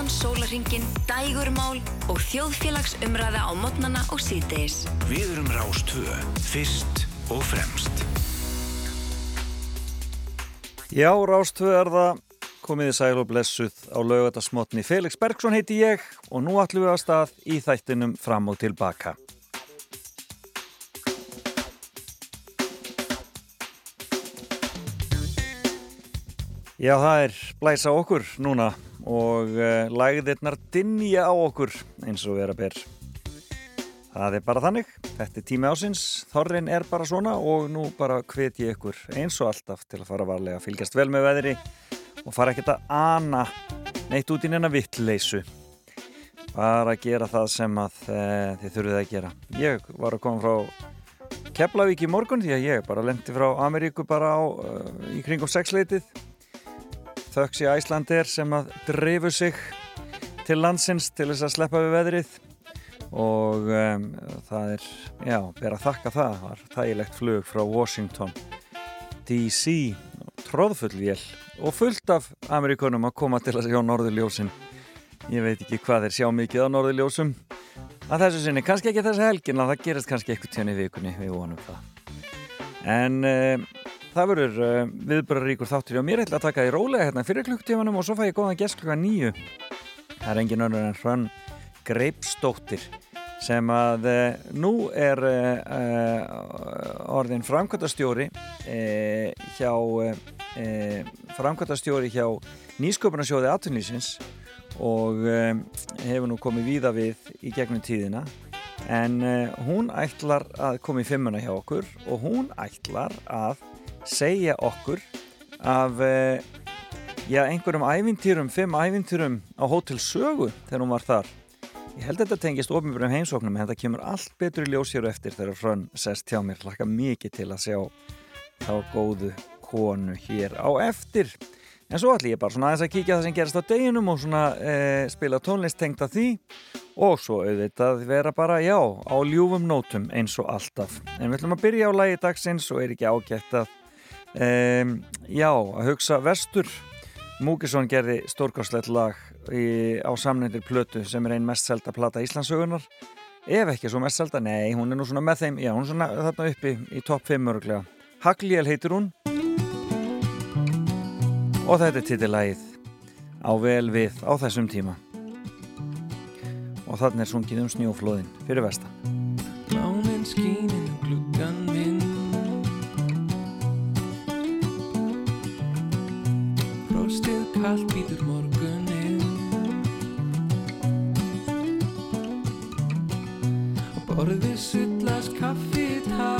allan sólaringin, dægurmál og þjóðfélagsumræða á modnana og síðdeis. Við erum Rástvö, fyrst og fremst. Já, Rástvö er það komiði sæl og blessuð á laugatasmotni. Felix Bergsson heiti ég og nú ætlum við að stað í þættinum fram og tilbaka. Já, það er blæsa okkur núna og uh, lagðirnar dinja á okkur eins og vera ber. Það er bara þannig, þetta er tími ásins, þorrin er bara svona og nú bara hvet ég ykkur eins og alltaf til að fara varlega að fylgjast vel með veðri og fara ekkert að ana neitt út í neina vittleysu. Bara að gera það sem að e, þið þurfið að gera. Ég var að koma frá Keflavík í morgun því að ég bara lendi frá Ameríku bara á, uh, í kringum sexleitið þöks í Æslandir sem að drifu sig til landsins til þess að sleppa við veðrið. Og um, það er, já, ber að þakka það. Það var þægilegt flug frá Washington DC tróðfull vél og fullt af Amerikunum að koma til að sjá Norðurljósin. Ég veit ekki hvað þeir sjá mikið á Norðurljósum. Að þessu sinni, kannski ekki þessu helgin að það gerist kannski eitthvað tján í vikunni við vonum það. En um, Það verður uh, viðbörðaríkur þáttur og mér ætla að taka því rólega hérna fyrir klukktímanum og svo fæ ég góðan gest klukka nýju. Það er engin önnur en Hrönn Greipsdóttir sem að uh, nú er uh, orðin framkvæmtastjóri hjá framkvæmtastjóri hjá Nýsköpunarsjóði Atunlýsins og hefur nú komið víða við í gegnum tíðina en hún ætlar að koma í fimmuna hjá okkur og hún ætlar að segja okkur af eh, já, einhverjum ævintýrum, fimm ævintýrum á Hotel Sögu þegar hún var þar. Ég held að þetta tengist ofinbjörnum heimsóknum en þetta kemur allt betur í ljósjöru eftir þegar Hrönn sest hjá mér. Laka mikið til að sjá þá góðu konu hér á eftir. En svo ætlum ég bara svona aðeins að kíkja það sem gerast á deginum og svona eh, spila tónlist tengt að því og svo auðvitað vera bara, já, á ljúfum nótum eins og alltaf. En við ætlum að byrja á lagi dagsins og er ekki ágætt að Um, já, að hugsa vestur. Múkisson gerði stórkáslegt lag í, á samnendir plötu sem er einn mest selda plata Íslandsögunar ef ekki svo mest selda, nei, hún er nú svona með þeim já, hún er svona þarna uppi í topp 5 öruglega Hagliel heitir hún. Og þetta er titillagið á vel við á þessum tíma. Og þarna er sungið um snjóflóðin fyrir vestan. Lánin skínin gluggan kallt býtur morgunin Og borðið sullast kaffi tá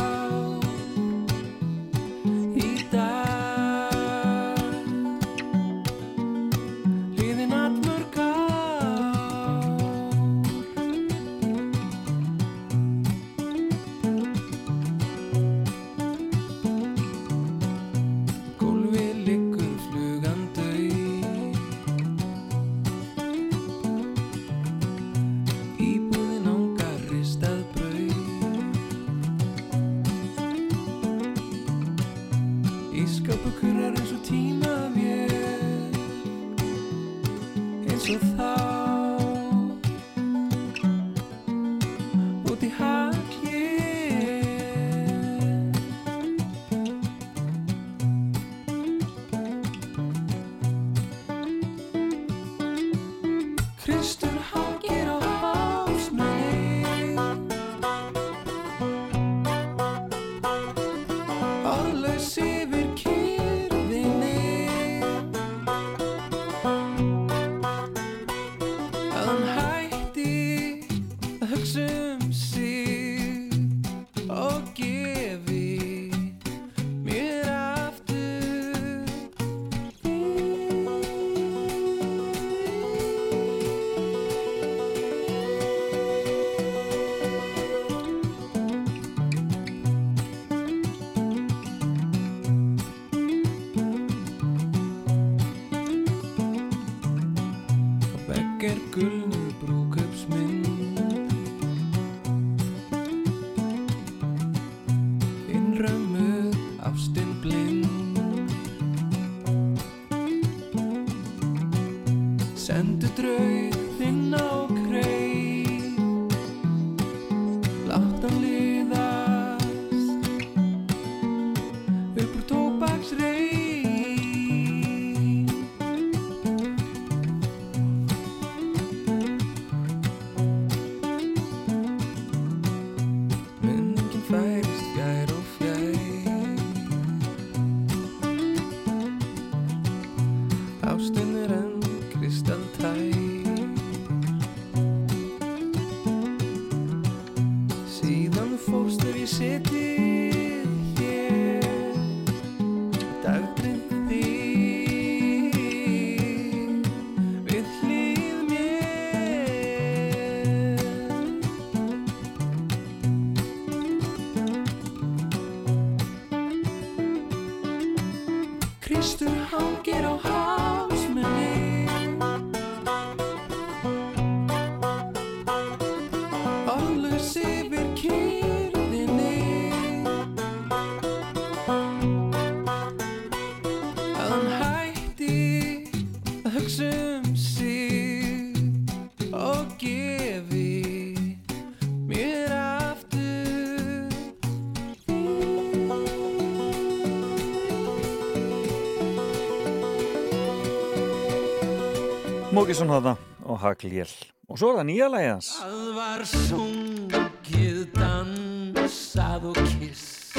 Mókisson hafða og Hagljél og svo er það nýja lægi hans. Það var sungið, dansað og kist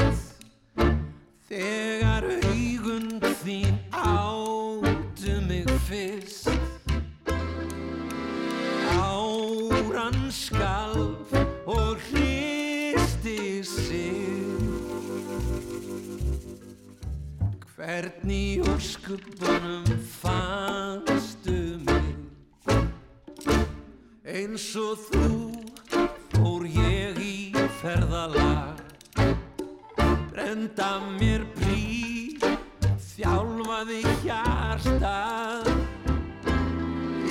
Þegar augun þín áttu mig fyrst. Áran skalf og hristi sig. Hvernig í óskupunum fannstu Eins og þú fór ég í ferðalag. Brenda mér prí, þjálfaði hjartað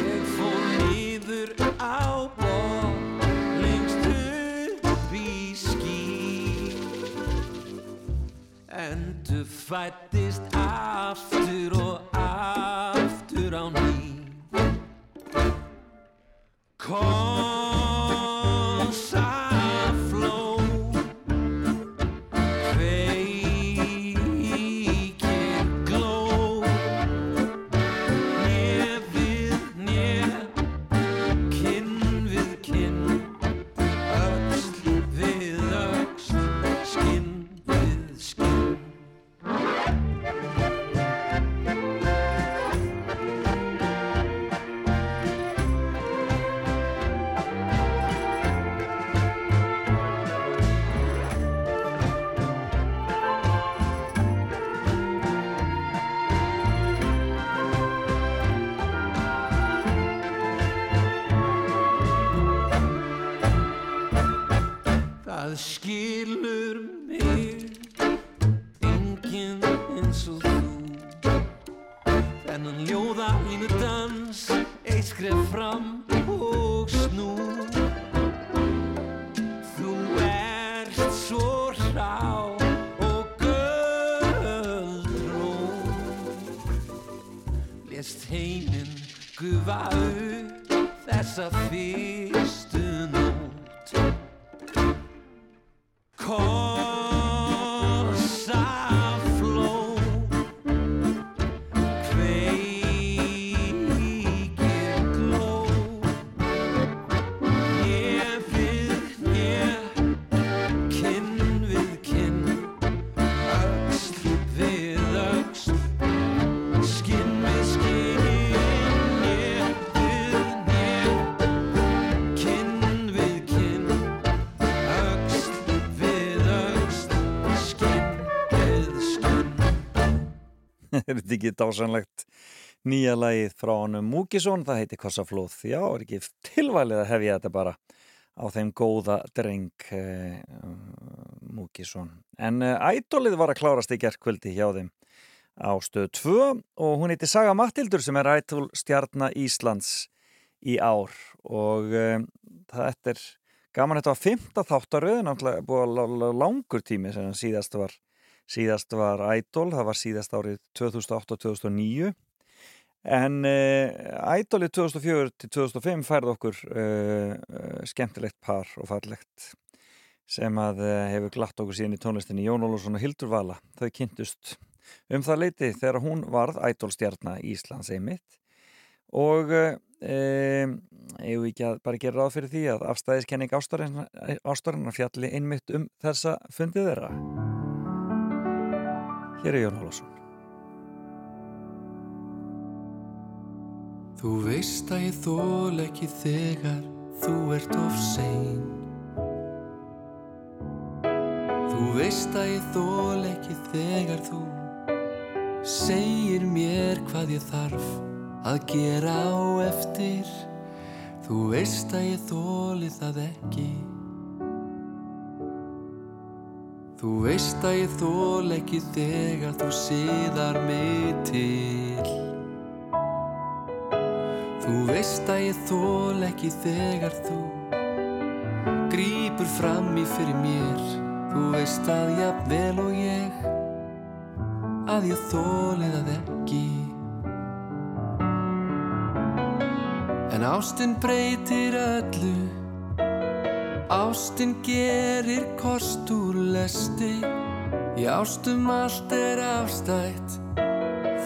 Ég fór niður á bók, lengst upp í ský. Endur fættist aftur og aftur á ný er þetta ekki dásanlegt nýja lagið frá honum Múkisson, það heiti Kossaflóð já, er ekki tilvalið að hefja þetta bara á þeim góða dreng eh, Múkisson en eh, ædolið var að klárast í gerkvöldi hjá þeim á stöð 2 og hún heiti Saga Mattildur sem er ædol stjarnar Íslands í ár. Og eh, þetta er gaman þetta var fymta þáttaröð náttúrulega búið langur tími sem síðast var síðast var Idol, það var síðast árið 2008-2009 En uh, Ædoli 2004 til 2005 færði okkur uh, uh, skemmtilegt par og fallegt sem að hefur glatt okkur síðan í tónlistinni Jón Ólússon og Hildur Vala. Þau kynntust um það leiti þegar hún varð Ædolstjarnar Íslands einmitt. Og við ekki að bara gera ráð fyrir því að afstæðiskenning ástarinnar fjalli einmitt um þessa fundið þeirra Hér er Jón Hólásson Þú veist að ég þól ekki þegar þú ert of sein. Þú veist að ég þól ekki þegar þú segir mér hvað ég þarf að gera á eftir. Þú veist að ég þóli það ekki Þú veist að ég þól ekki þegar þú síðar mig til. Þú veist að ég þól ekki þegar þú Grýpur fram í fyrir mér. Þú veist að jafnvel og ég Að ég þóli það ekki. En ástinn breytir öllu Ástinn gerir kost úr lesti. Í ástum allt er afstætt.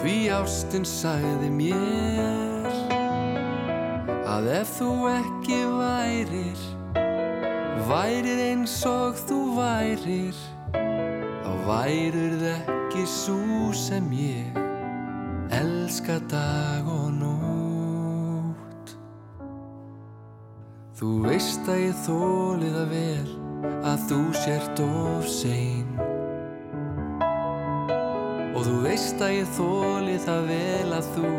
Því ástinn sagði mér Að ef þú ekki værir Værir eins og þú værir Þá værir það ekki svo sem ég Elska dag og Þú veist að ég þóli það vel að þú sért of sein. Og þú veist að ég þóli það vel að þú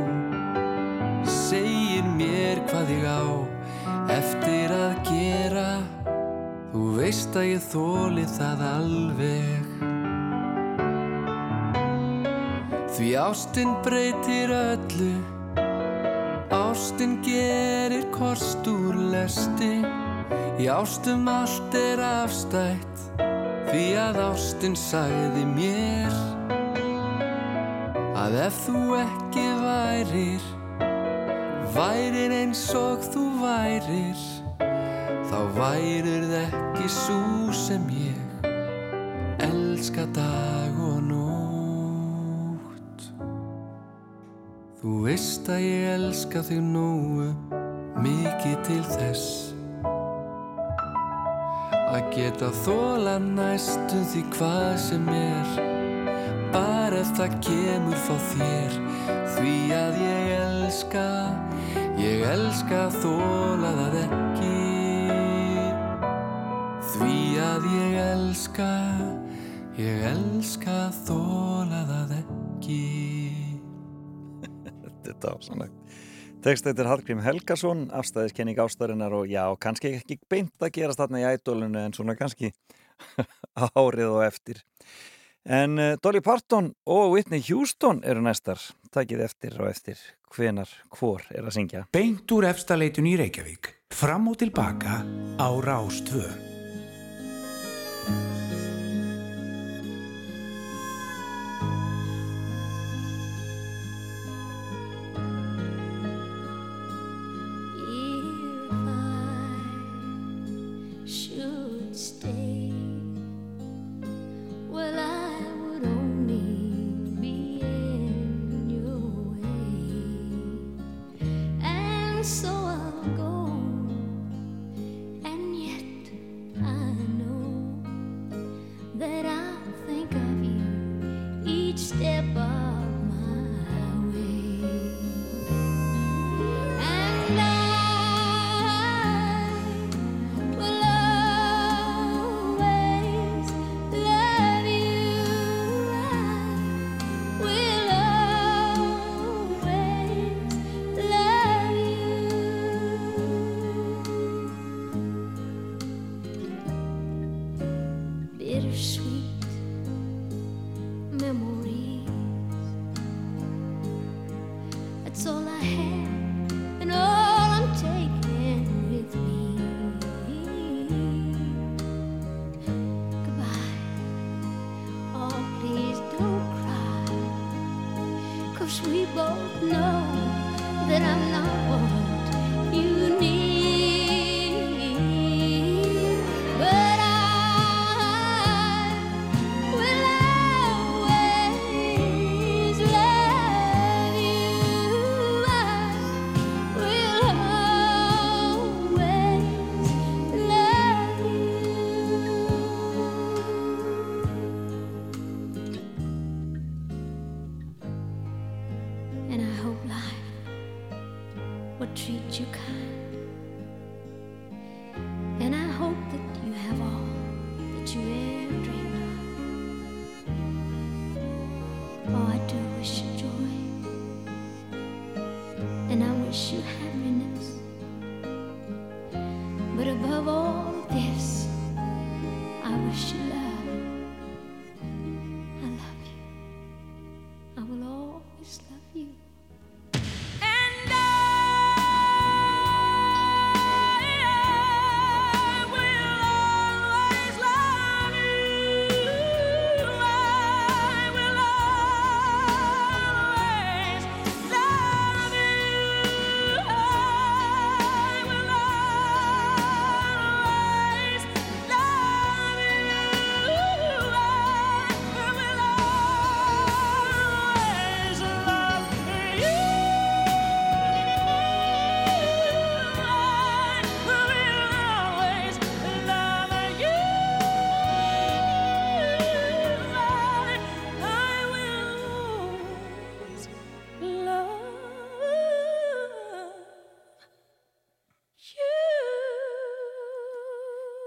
segir mér hvað ég á eftir að gera. Þú veist að ég þóli það alveg. Því ástinn breytir öllu Ástin gerir kost úr lesti. Í ástum allt er afstætt Því að ástin sagði mér Að ef þú ekki værir Værir eins og þú værir Þá værir það ekki svo sem ég Elska dag Þú veist að ég elska þig nógu Mikið til þess. Að geta þóla næstu því hvað sem er. Bara ef það kemur frá þér. Því að ég elska Ég elska að þóla það ekki. Því að ég elska Ég elska að þóla það ekki Þetta er ásanlegt Tekst þetta er Hallgrím Helgason, afstæðiskenning ástarinnar og já, kannski ekki beint að gerast þarna í ædolunu en svona kannski árið og eftir. En uh, Dolly Parton og Whitney Houston eru næstar, takið eftir og eftir hvenar hvor er að syngja. Beint úr efstaleitun í Reykjavík, fram og tilbaka á Rástvö.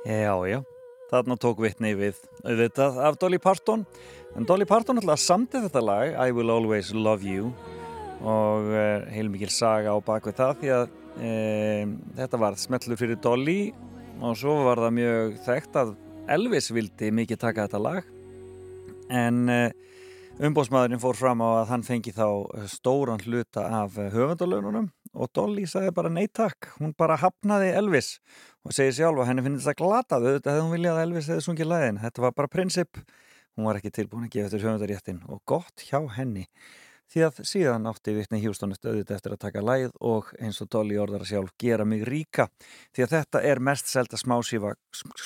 Já, já, þarna tók vitni við auðvitað af Dolly Parton. En Dolly Parton alltaf samtið þetta lag I Will Always Love You og uh, heilmikil saga á bakvið það því að uh, þetta var smetlu fyrir Dolly og svo var það mjög þekkt að Elvis vildi mikið taka þetta lag. En uh, umbóðsmaðurinn fór fram á að hann fengi þá stóran hluta af höfundalönunum og Dolly sagði bara neittak, hún bara hafnaði Elvis og segir sjálf að henni finnst þetta glatað auðvitað hefði hún viljað að Elvis hefði sungið læðin þetta var bara prinsip, hún var ekki tilbúin að gefa eftir höfundaréttin og gott hjá henni því að síðan átti vittni Hjústónu stöðut eftir að taka læð og eins og Dolly orðar að sjálf gera mig ríka því að þetta er mest selta smáskífa,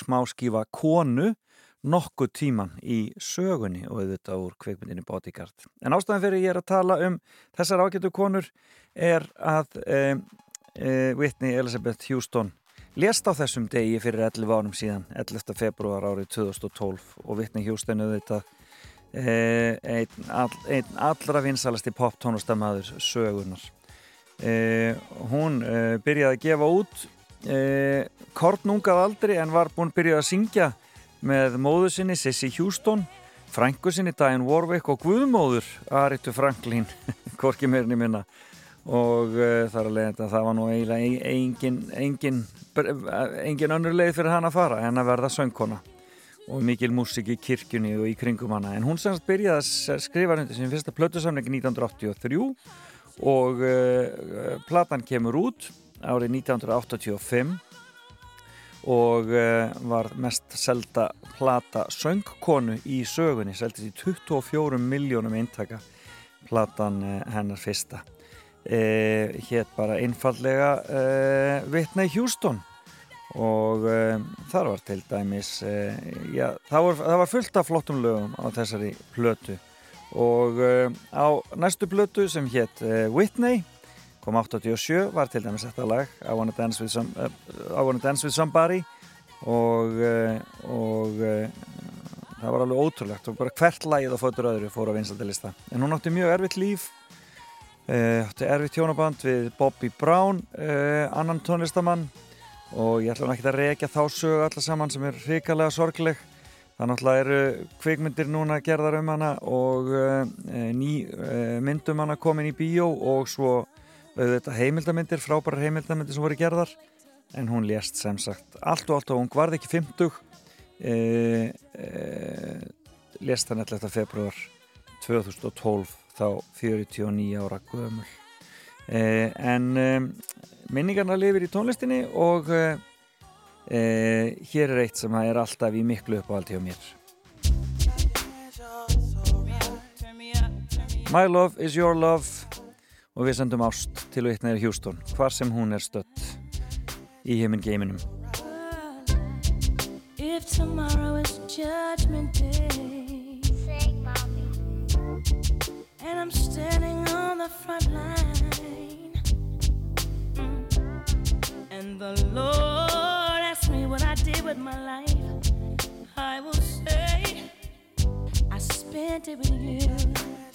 smáskífa konu nokkuð tíman í sögunni og auðvitað úr kveikmyndinni Bodyguard en ástæðan fyrir ég er að tala um þessar ágætu konur er að e, e, Whitney Elizabeth Houston lést á þessum degi fyrir 11 árum síðan 11. februar árið 2012 og vittni hjústenu þetta eh, einn all, ein allra vinsalasti pop tónustamæður sögunar hún byrjaði að gefa út kortnungað aldri en var búin byrjaði að syngja með móðu sinni Sissy Houston frængu sinni Diane Warwick og guðmóður Aritu Franklin korki meirinni minna. Og uh, þar að leiða það var nú eiginlega engin, engin, engin önnur leið fyrir hann að fara en að verða söngkona. Og mikil músik í kirkjunni og í kringum hana. En hún semst byrjaði að skrifa hundi sin fyrsta plötusamling 1983 og uh, platan kemur út árið 1985 og uh, var mest selda plata söngkonu í sögunni seldist í 24 miljónum eintaka platan hennar fyrsta. Eh, hétt bara einfallega eh, Whitney Houston. Og eh, þar var til dæmis eh, já, það, var, það var fullt af flottum lögum á þessari plötu. Og eh, á næstu plötu sem hétt eh, Whitney kom 87 var til dæmis þetta lag I Wanna Dance With, some, wanna dance with Somebody. Og, og það var alveg ótrúlegt. Og bara hvert lagið á fötur öðru fór á vinsaldilista en hún átti mjög erfitt líf. Uh, erfið tjónaband við Bobby Brown uh, annan tónlistamann. Og ég ætla ekki að reykja þá sögu allar saman sem er hrikalega sorgleg. Þannig að eru kvikmyndir núna gerðar um hana og uh, ný myndum hana komin í bíó og svo auðvitað heimildamindir, frábærar heimildamindir sem voru gerðar en hún lést sem sagt allt og allt og hún varði ekki 50 lést hann 11. februar 2012 þá 49 ára gömul. Eh, en eh, minningarna lifir í tónlistinni og eh, hér er eitt sem er alltaf í miklu uppáhald hjá mér. My Love Is Your Love og við sendum ást til Whitney Houston hvar sem hún er stött í heiminn geiminum If tomorrow is judgment day Sing, mommy And I'm standing on the front line. And the Lord asks me what I did with my life I will say I spent it with you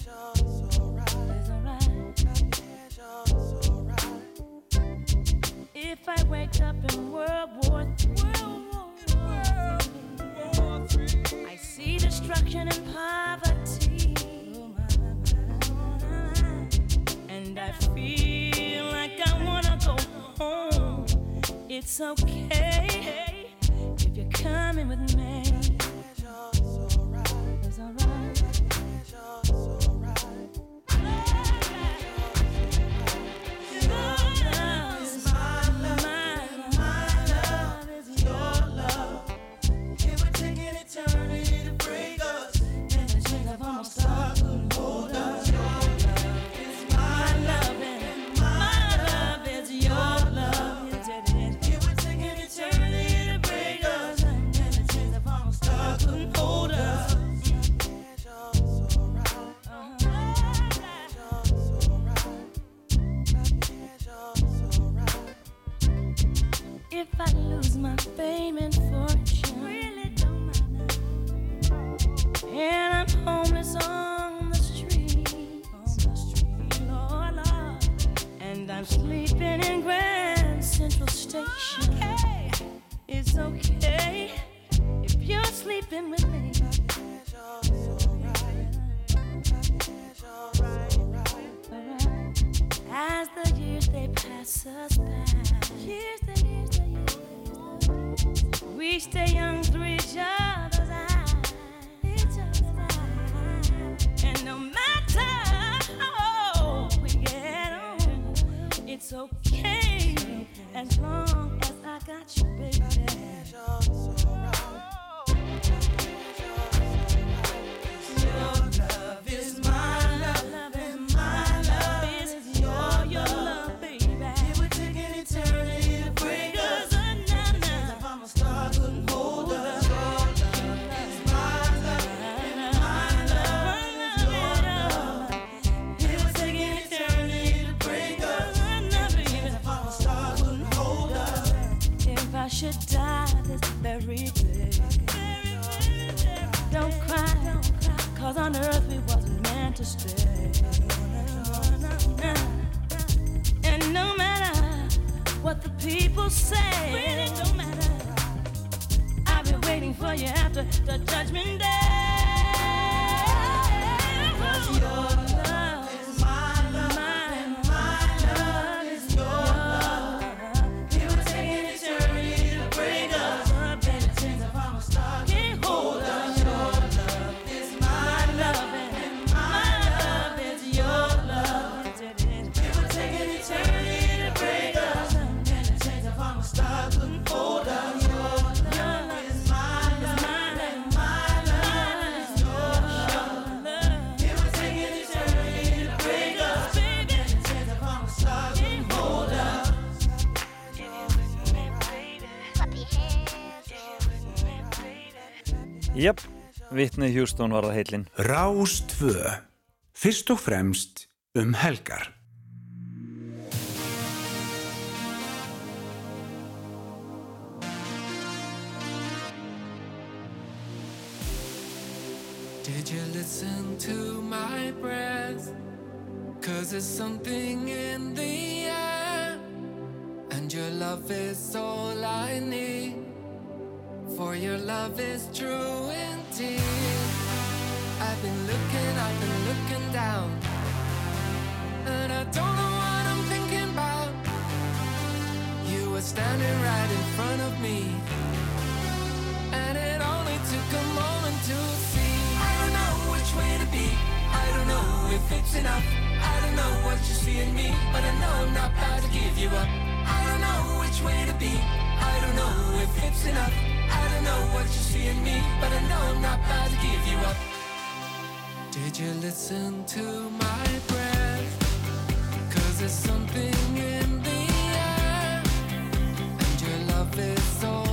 If I wake up in World War III, I see destruction and poverty, and I feel like I wanna go home. It's okay if you're coming with me. My fame and fortune, really don't matter. And I'm homeless on the street, on the street, Lord, Lord. And I'm sleeping in Grand Central Station. It's okay if you're sleeping with me. As the years they pass us by, years, we stay young through each other's eyes. And no matter how we get on, it's okay as long as I got you, baby. Your love is cause on earth we wasn't meant to stay. And no matter what the people say, really don't matter. I've been waiting for you after the judgment day. Whitney Houston var það heilin Rás 2. Fyrst og fremst um helgar. Did you listen to my breath? Cause there's something in the air. And your love is all I need. For your love is true indeed. I've been looking, I've been looking down. And I don't know what I'm thinking about. You were standing right in front of me. And it only took a moment to see. I don't know which way to be. I don't know if it's enough. I don't know what you see in me, but I know I'm not about to give you up. I don't know which way to be. I don't know if it's enough. I don't know what you see in me, but I know I'm not about to give you up. Did you listen to my breath? Cause there's something in the air And your love is all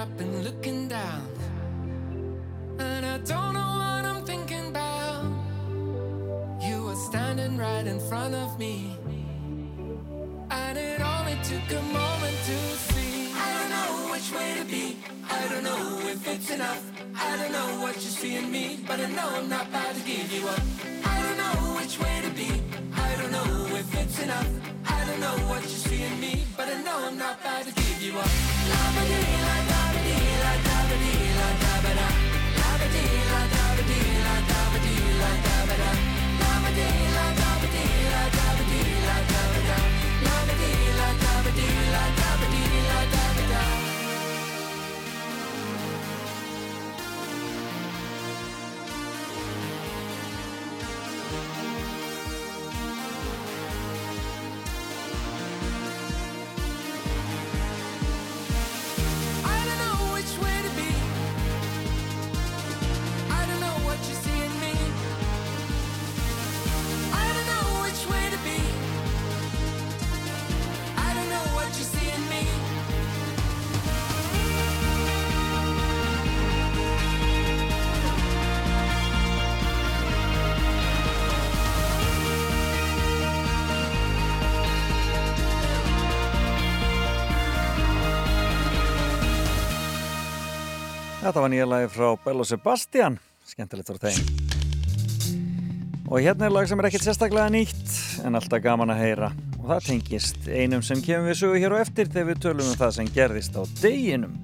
up and looking down. And I don't know what I'm thinking about. You were standing right in front of me. And it only took a moment to see. I don't know which way to be. I don't know if it's enough. I don't know what you see in me But I know I'm not about to give you up. I don't know which way to be. I don't know if it's enough. I don't know what you see in me But I know I'm not about to give you up. La-ba-dee, la-da-ba-dee, Þetta var nýja lagi frá Bello Sebastian, skemmtilegt frá þeim. Og hérna er lag sem er ekkert sérstaklega nýtt, en alltaf gaman að heyra. Og það tengist einum sem kemur við sögu hér og eftir þegar við tölum um það sem gerðist á deginum.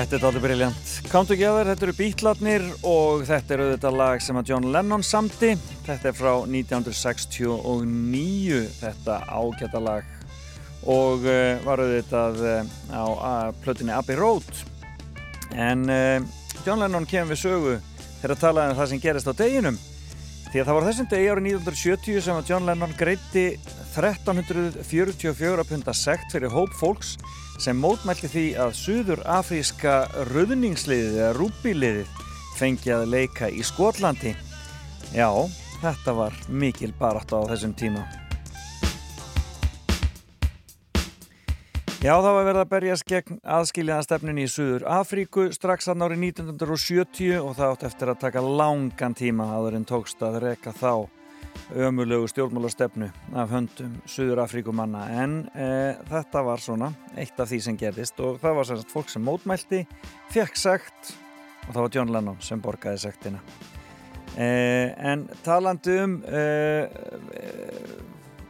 Þetta er alveg briljant. Come Together, þetta eru Beatlarnir og þetta er auðvitað lag sem að John Lennon samti. Þetta er frá 1969, þetta ágæta lag og uh, var auðvitað uh, á uh, plötunni Abbey Road. En uh, John Lennon kemur við sögu þegar að tala um það sem gerist á deginum. Því að það var þessum degi árið 1970 sem að John Lennon greitti 1344 punda sekt fyrir hóp fólks sem mótmælti því að Suður Afríska röðningsliðið eða rúbíliðið fengi að leika í Skotlandi. Já, þetta var mikil barátt á þessum tíma. Já, það var verið að berjast gegn aðskiljaðastefnun í Suður Afríku strax að árið 1970 og það átt eftir að taka langan tíma áður en tókst að reka þá ömulegu stjórnmálastefnu af höndum Suður Afríkumanna en e, þetta var svona eitt af því sem gerðist og það var semst fólk sem mótmælti, fekk sagt og það var John Lennon sem borgaði sektina. E, en talandi um e,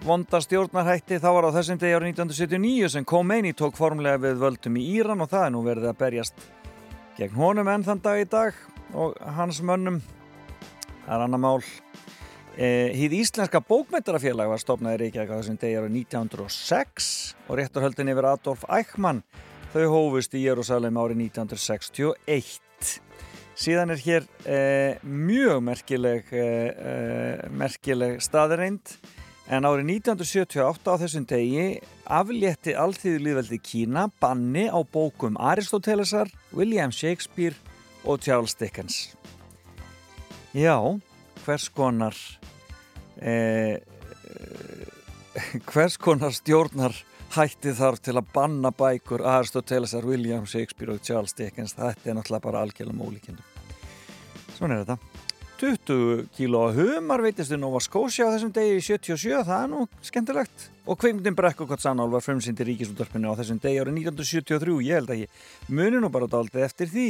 vonda stjórnarhætti þá var á þessum degi árið 1979 sem Khomeini tók formlega við völdum í Íran og það er nú verið að berjast gegn honum enn þann dag í dag og hans mönnum. Það er annar mál Hýð Íslenska bókmyndarafélag var stopnaði Reykjavík á þessum degi árið 1906 og réttarhöldin yfir Adolf Eichmann þau hófust í Jérúsalem árið 1961. Síðan er hér eh, mjög merkileg, eh, merkileg staðreind en árið 1978 á þessum degi aflétti allþýðu líðveldi Kína banni á bókum Aristotelesar, William Shakespeare og Charles Dickens. Já, hvers konar eh, hvers konar stjórnar hætti þarf til að banna bækur Aristotelesar, William Shakespeare og Charles Dickens? Þetta er náttúrulega bara algjörlega mólíkjöndu svona er þetta. 20 kíló humar veitistu Nova Scotia á þessum degi í 77 það er nú skemmtilegt. Og kveimdinn Brekkokott Sannál var frumsýnd í ríkisúttarpinu á þessum degi árið 1973 ég held að ég muni nú bara dálítið eftir því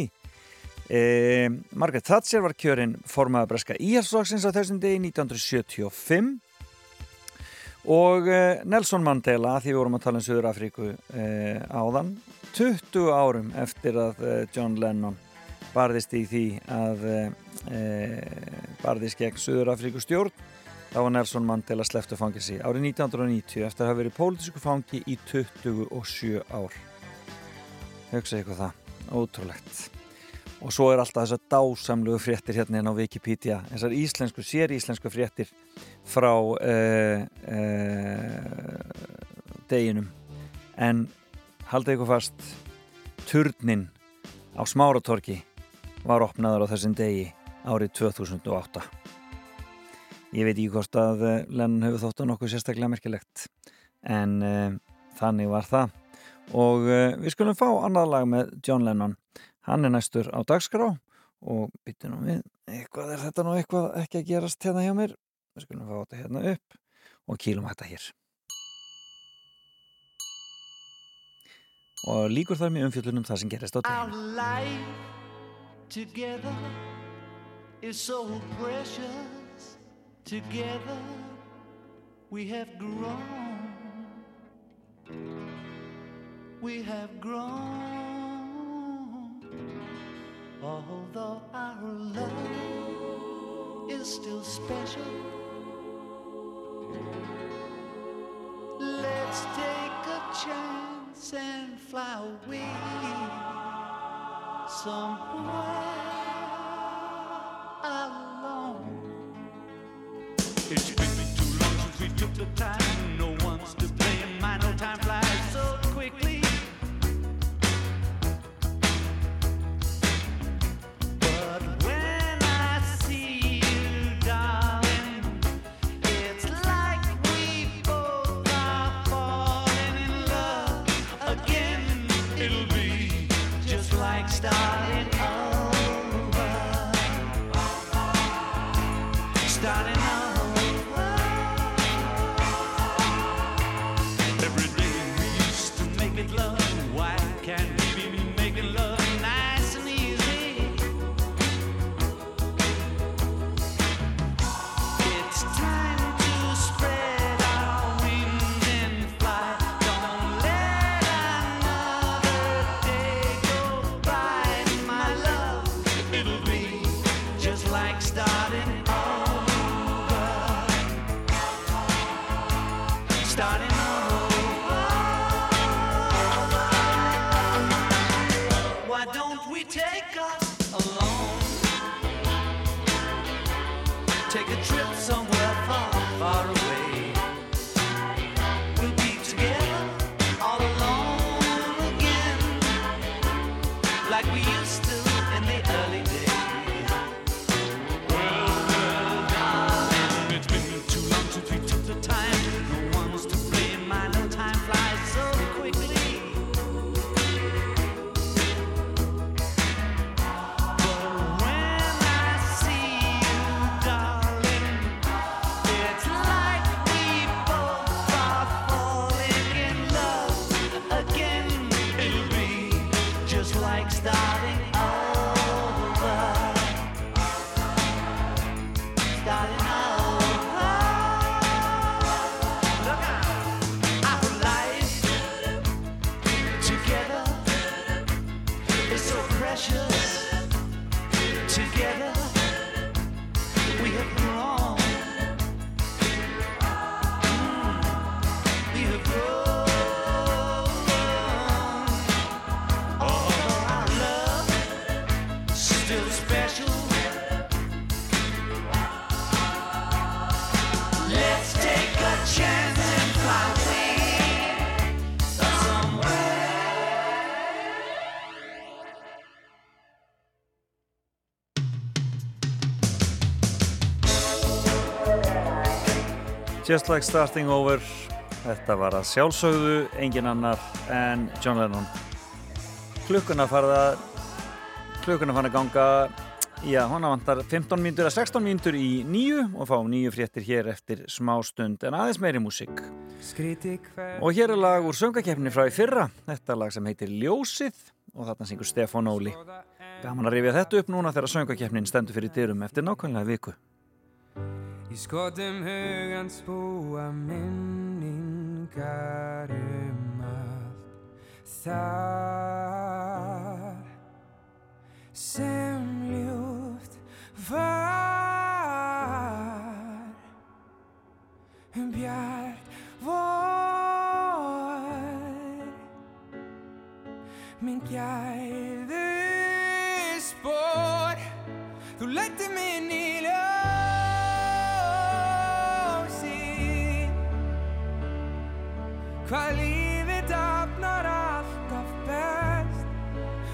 Eh, Margaret Thatcher var kjörinn formaða breska íhalsflokksins á þessum degi 1975 og eh, Nelson Mandela því við vorum að tala um Suður Afríku eh, áðan 20 árum eftir að eh, John Lennon barðist í því að eh, barðist gegn Suður Afríku stjórn. Þá var Nelson Mandela sleftu fangilsi árið 1990 eftir að hafa verið pólitísku fangi í 27 ár. Hugsa ykkur það, ótrúlegt og svo er alltaf þessar dásamlegu fréttir hérna inn á Wikipedia. Þessar íslensku, sér íslensku fréttir frá uh, uh, deginum. En haldið ykkur fast turnin á Smáratorki var opnaður á þessum degi árið 2008 ég veit ekki hvort að uh, Lennon hefur þótt á nokkuð sérstaklega merkilegt en uh, þannig var það. Og við skulum fá annað lag með John Lennon hann er næstur á dagskrá og byttu nú við eitthvað er þetta nú eitthvað ekki að gerast hérna hjá mér við skulum fá þetta hérna upp og kýlum þetta hér og líkur þar með umfjöldunum það sem gerist á precious. Together we have grown. We have grown. Although our love is still special. Let's take a chance and fly away somewhere alone. It's been too long since we took the time. No one's to blame. I know time flies early Just like starting over. Þetta var að sjálfsögðu engin annar en John Lennon. Klukkuna farða Klukkuna fann að ganga Já, hana vantar 15 mínútur að 16 mínútur í nýju og fá nýju fréttir hér eftir smá stund en aðeins meiri músík. Og hér er lag úr söngakeppni frá í fyrra. Þetta er lag sem heitir Ljósið og þarna syngur Stefán Óli. Gaman að rifja þetta upp núna þegar söngakeppnin stendur fyrir dyrum eftir nákvæmlega viku Í skotum hugans búa minningar um allt það sem ljúft var. Um bjart vor. Minn gæðu spór þú lætti mig hvað lífið dafnar alltaf best.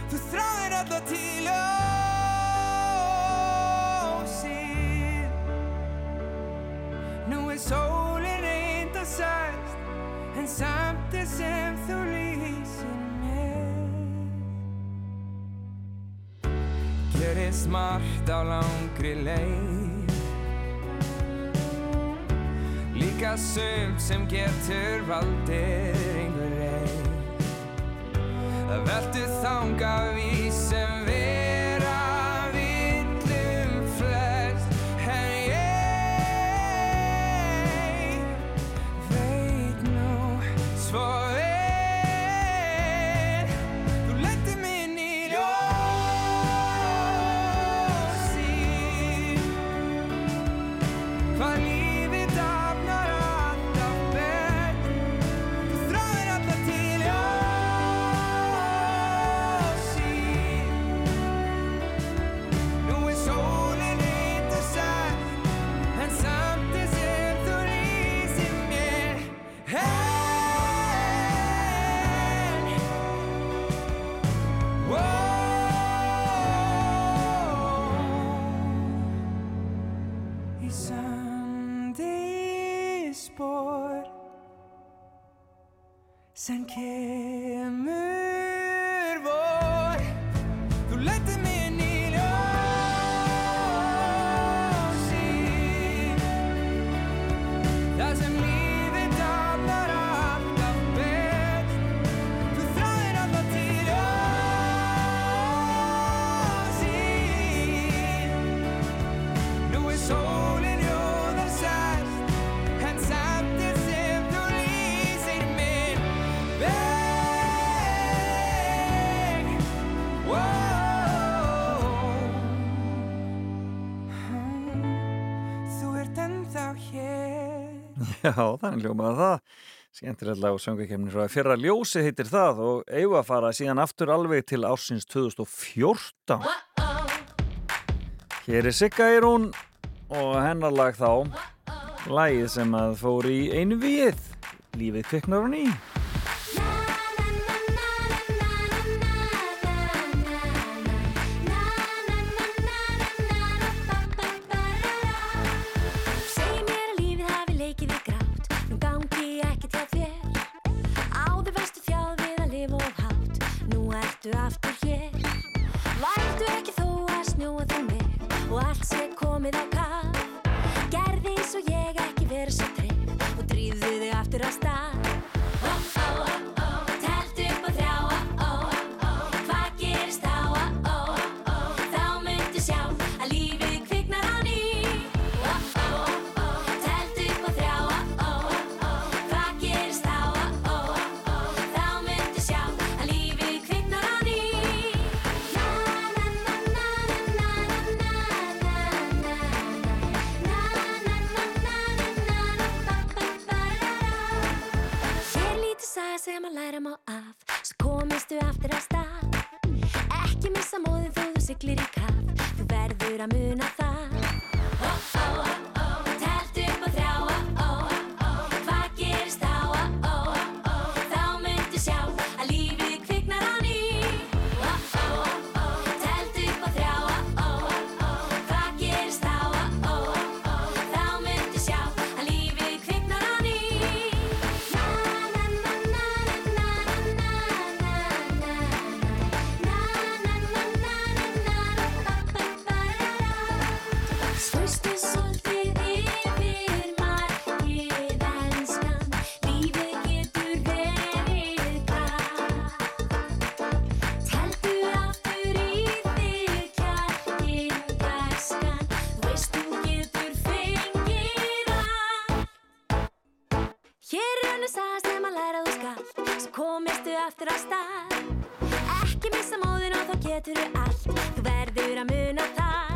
Þú þráðir alla til ljósi nú er sólin reynd að sæst en samt er sem þú lýsir mér gerist margt á langri leið Líka sumt sem getur valdið einhver reið Það veltu þanga við sem vera Já, þannig hljómaði það. Skemmtilegt lag og söngakefni frá fyrra ljósi heitir það og eigu að fara síðan aftur alveg til ársins 2014. Hér er Sigga Eirún og hennar lag þá, lagið sem að fór í einu við, lífið kviknar hún í. aftur á stað. Ekki missa móðin og þá getur þau allt. Þú verður að muna það.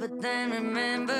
But then remember.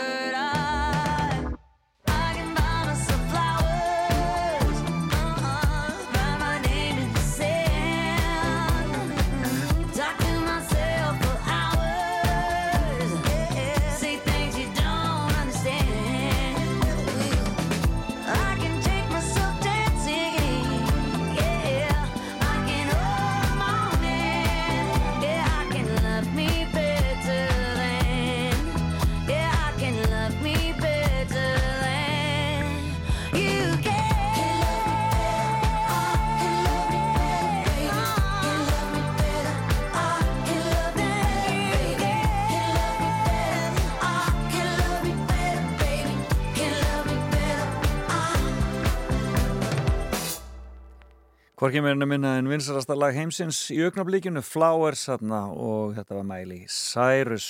Hvorki meirinu minna en vinsarasta lag heimsins í augnablíkinu Flowers þarna og þetta var Miley Cyrus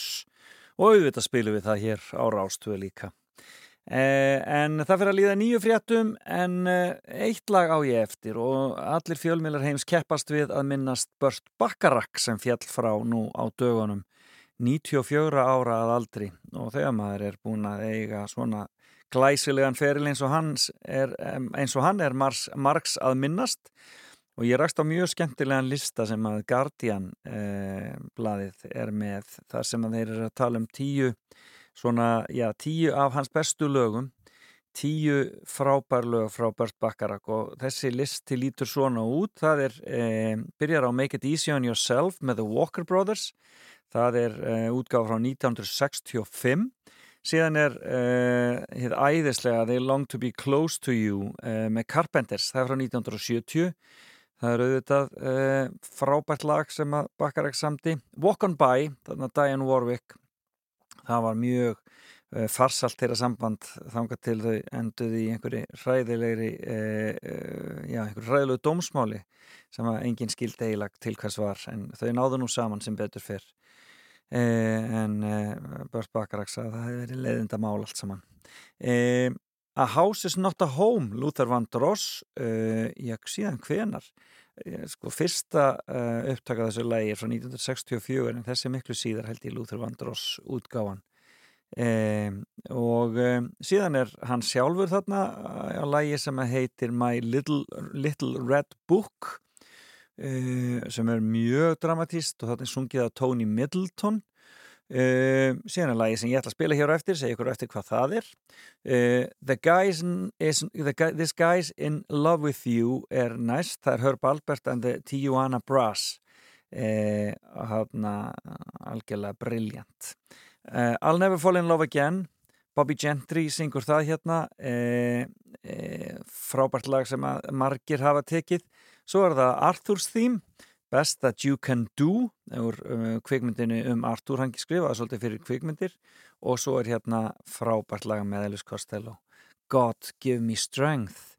og auðvitað spilum við það hér á Rástöðu líka. Eh, en það fyrir að líða nýju fréttum en eh, eitt lag á ég eftir og allir fjölmiðlar heims keppast við að minnast Bört Bakarak sem fjall frá nú á dögunum 94 ára að aldri og þegar maður er búin að eiga svona glæsilegan feril eins og, hans er, eins og hann er Mars, Marx að minnast og ég rakst á mjög skemmtilegan lista sem að Guardian eh, blaðið er með þar sem að þeir eru að tala um tíu svona, já, tíu af hans bestu lögum tíu frábær lög frá Bert Bacharach. Og þessi listi lítur svona út. Það er, eh, byrjar á Make It Easy On Yourself með The Walker Brothers. Það er eh, útgáð frá 1965 síðan er uh, hitt æðislega They Long To Be Close To You uh, með Carpenters, það er frá 1970 það er auðvitað uh, frábært lag sem að Bacharach samti Walk On By, þarna Diane Warwick. Það var mjög uh, farsalt þeirra samband þangað til þau enduði í einhverju hræðilegri uh, uh, já, einhverju hræðilegu dómsmáli sem að enginn skildi eiginlega til hvers var en þau náðu nú saman sem betur fyrr uh, en uh, Bört Bakarak sagði að það hefði verið leiðinda mál allt saman A House is not a Home Luther Vandross já, síðan hvenar sko fyrsta uh, upptaka þessu lægi er frá 1964 en þessi miklu síðar held ég Luther Vandross útgáfan. Um, og um, síðan er hann sjálfur þarna á lægi sem heitir My Little, Little Red Book uh, sem er mjög dramatíst og þarna er sungið af Tony Middleton Uh, síðan er lagi sem ég ætla að spila hér á eftir segja ykkur eftir hvað það er. Uh, the guys is, the guy, This Guy's in Love With You er næst, það er Herb Albert and the Tijuana Brass. Uh, hana, algjörlega brilljant I'll Never Fall In Love Again. Bobby Gentry syngur það hérna. Frábært lag sem margir hafa tekið. Svo er það Arthur's Theme Best That You Can Do úr um, kvikmyndinu um Artur hann skrifaði svolítið fyrir kvikmyndir og svo er hérna frábært laga með Elvis Costello God Give Me Strength.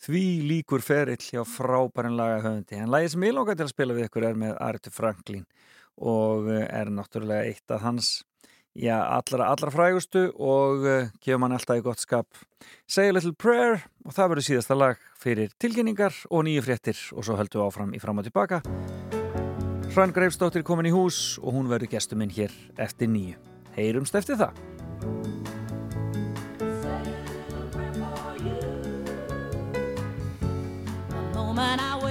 Því líkur ferill hjá frábærin laga höfundi en lagið sem ég lóka til að spila við ykkur er með Artur Franklin og er náttúrulega eitt af hans já, allra, allra frægustu og uh, gefur mann alltaf í gott skap. Say a Little Prayer og það verður síðasta lag fyrir tilkynningar og nýju fréttir og svo höldum við áfram í fram og tilbaka. Hrann Greifsdóttir komin í hús og hún verður gestur minn hér eftir nýju Heyrumst eftir það. Moment I wake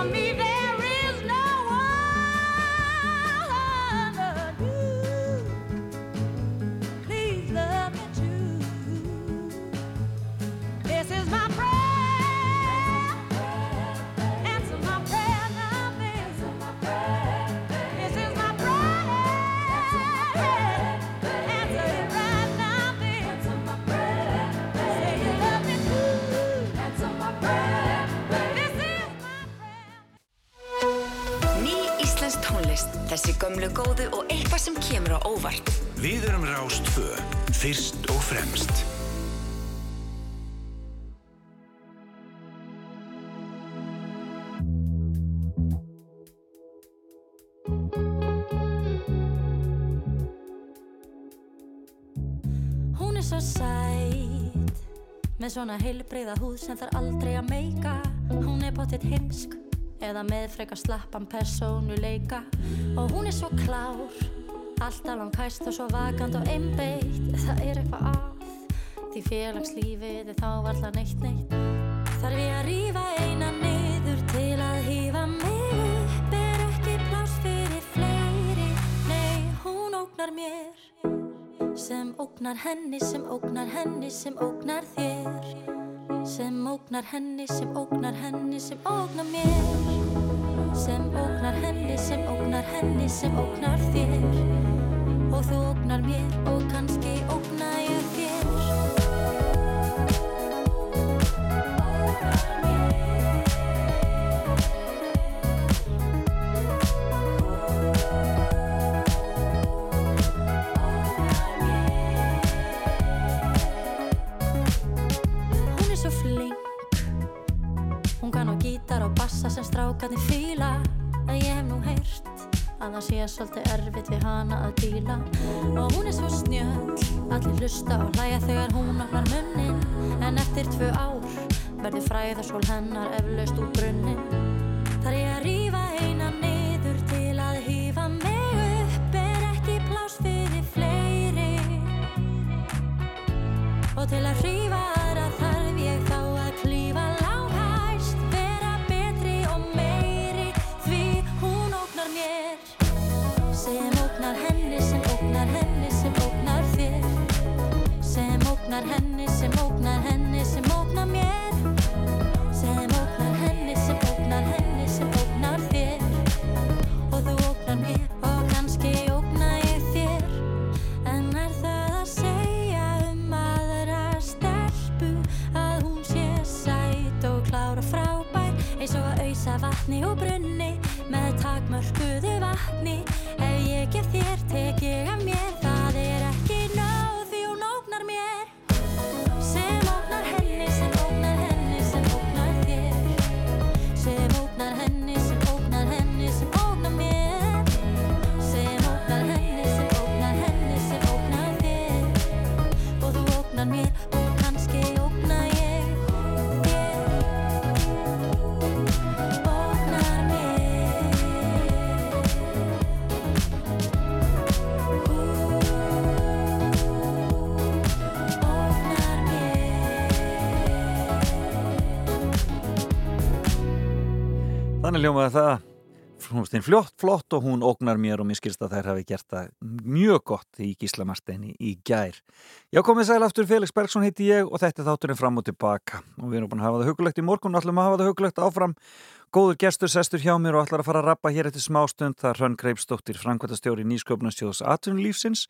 from me. Fyrst og fremst. Hún er svo sæt Með svona heilbreyða húð sem þarf aldrei að meika Hún er bóttið heimsk Eða með frekar slappan persónuleika Og hún er svo klár Alltaf langkæst og svo vakant og einbeitt. Það er eitthvað að Því félagslífið er þá varla neitt neitt. Þarf ég að rífa eina niður til að hífa mig? Upp Er ekki pláss fyrir fleiri. Nei, hún ógnar mér. Sem ógnar henni, sem ógnar henni, sem ógnar þér. Sem ógnar henni, sem ógnar henni, sem ógnar mér sem ógnar henni, sem ógnar henni, sem ógnar þér. Og þú ógnar mér og kannski ógna sé svolítið erfitt við hana að díla. Og hún er svo snjöll Allir hlusta og hlæja þegar hún opnar munnin. En eftir tvö ár verður fræðarsól hennar eflaust úr brunnin Þar ég að rífa eina niður til að hífa mig upp Er ekki pláss fyrir fleiri. Og til að hrífa ógnar henni, sem ógnar henni, sem ógnar þér. Sem ógnar henni, sem ógnar henni, sem ógnar mér. Sem ógnar henni, sem ógnar henni, sem ógnar þér. Og þú ógnar mér og kannski ógna ég þér. En er það að segja um aðra stelpu að hún sé sæt og klár og frábær eins og að auðsa vatni og brunni með takmörkuðu vatni Þannig ljómaði það hún stinn fljótt, flott og hún ógnar mér og mér skilst að þær hafi gert það mjög gott í Gísla Marsteini í gær. Já, komið sæl aftur, Felix Bergson heiti ég og þetta er þátturinn fram og tilbaka og við erum búin að hafa það hugulegt í morgun og ætlum að hafa það hugulegt áfram. Góður gestur sestur hjá mér og ætlar að fara að rappa hér eftir smástund það er Hrönn Greipsdóttir, framkvæmtastjóri Nýsköpnastjóðs atvinnulífsins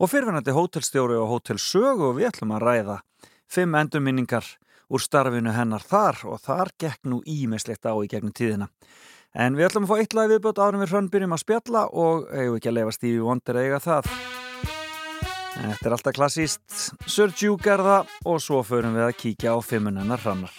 og fyrirvænandi hótelstjóri og hótelsögu og við ætlum að ræða fimm endurminningar úr starfinu hennar þar og þar gekk nú ímislegt á í gegnum tíðina. En við ætlum að fá eitt lag viðbjótt árum við hrönn byrjum að spjalla og eigum ekki að leifa Stevie Wonder eiga það. Þetta er alltaf klassíst, Sir það og svo förum við að kíkja á fimmunennar hrannar.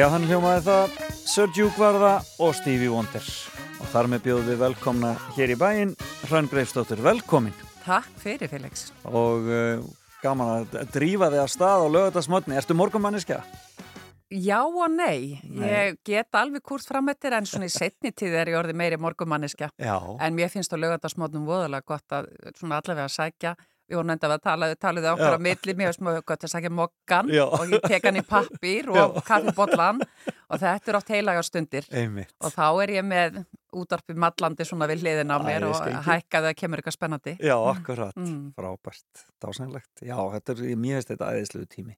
Já, hann hljómaði það var það og Stevie Wonder og þar með bjóðum við velkomna hér í bæinn Hrönn Greifstóttur, velkomin Takk fyrir Felix. og uh, gaman að drífa þig að stað á lögutarsmotni Ertu morgumanniska? Já og nei. Nei. Ég get alveg kúrt framöttir en svona í setni tíð er ég orðið meiri morgumanniska. Já. En mér finnst á lögadagsmótnum voðalega gott að svona allavega að sækja. Við vorum enda að tala, taluðu okkar á milli, mér finnst mjög gott að sækja mokkan Já. og ég tek hann í pappír og Já. kaffibotlan og þetta er oft heilagar stundir. Einmitt. Og þá er ég með útarpi mallandi svona við hliðin á Æ, mér ég og hækkaði að kemur eitthvað spennandi. Já, akkurat, Mm. frábært, dásænlegt Já, þetta er, mér finnst þetta aðeinslegu tími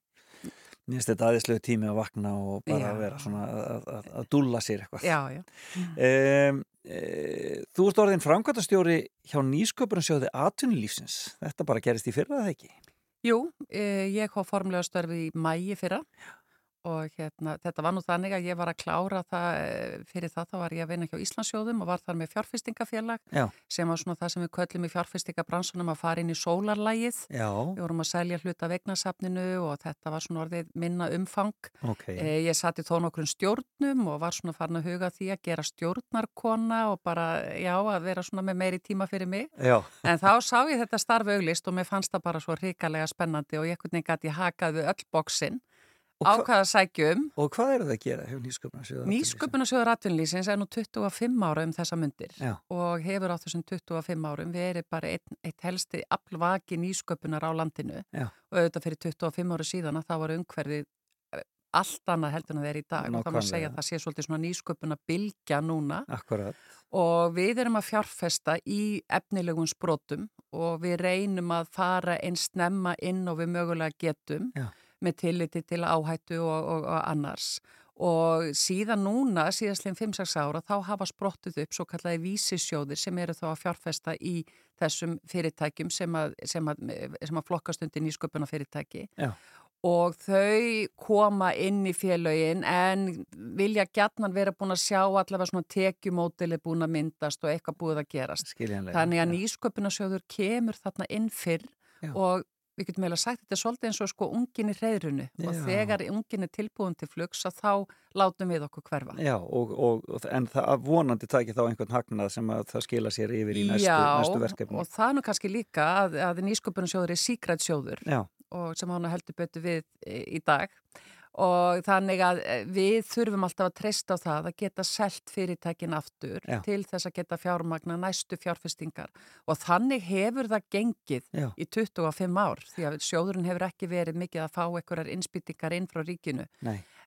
Mér finnst þetta aðeinslegu tími að vakna og bara Já. vera svona að, að, að dúlla sér eitthvað Já, já. Um, e, þú ert orðin framkvæmtastjóri hjá nýsköpunarsjóði atvinnulífsins. Þetta bara gerist í fyrra, eða ekki? Jú, eh, ég hóf formlega störfi í mægi fyrra og hérna, þetta var nú þannig að ég var að klára það, eh, fyrir það þá var ég að vinna hjá Íslandsjóðum og var þar með fjárfestingafélag Já. sem var svona það sem við köllum í fjárfestingabransunum að fara inn í sólarlægið. Já. Við vorum að selja hluta vegnasafninu og þetta var svona orðið minna umfang. Ok. Eh, ég satt í þó nokkrun stjórnum og var svona farin að huga því að gera stjórnarkona og bara, já, að vera svona með meiri tíma fyrir mig. Já. En þá sá ég þetta starf auglist og mér fannst það bara svo hrikalega að bóksinn ákvaða sækjum. Og hvað eru það að gera hjá nýsköpunarsjóði? Nýsköpunarsjóður atvinnlýsins er nú 25 ára um þessa myndir Já. og hefur á þessum 25 árum verið bara eitt, eitt helsti aflvaki nýsköpunar á landinu Já. og auðvitað fyrir 25 ára síðan að það var umhverfið eh, allt annað heldur en það er í dag og það má Nákvæmlega. segja að það sé svolítið svona nýsköpuna bylgja núna Akkurat. og við erum að fjárfesta í efnilegum sprotum og við reynum að fara eins snemma inn og við mögulega getum Já. Með tilliti til áhættu og, og, og annars og síðan núna, síðastlegin 5-6 ára þá hafa sprottuð upp svo kallaði vísisjóðir sem eru þá að fjárfesta í þessum fyrirtækjum sem að, sem að, sem að flokkast undir nýsköpuna fyrirtæki Já. og þau koma inn í félögin en vilja gætnan vera búin að sjá allavega svona tekjumódili búin að myndast og eitthvað búið að gerast. Skiljanlega. Þannig að nýsköpunarsjóður kemur þarna inn fyrr Já. og við getum eiginlega sagt þetta er svolítið eins og sko ungin í reyðrunu og Já. þegar ungin er tilbúin til flugs að þá látum við okkur hverfa. Já, og, og, en það vonandi taki þá einhvern hagnað sem að það skila sér yfir í næstu, næstu verkefni. og það er nú kannski líka að, að nýsköpunarsjóður er síkrætsjóður Já. og sem hann heldur betur við í dag og þannig að eh, við þurfum alltaf að treysta á það að geta selt fyrirtækin aftur Já. til þess að geta fjármagna næstu fjárfestingar. Og þannig hefur það gengið Já. í 25 ár því að sjóðurinn hefur ekki verið mikið að fá einhverjar innspýtingar inn frá ríkinu.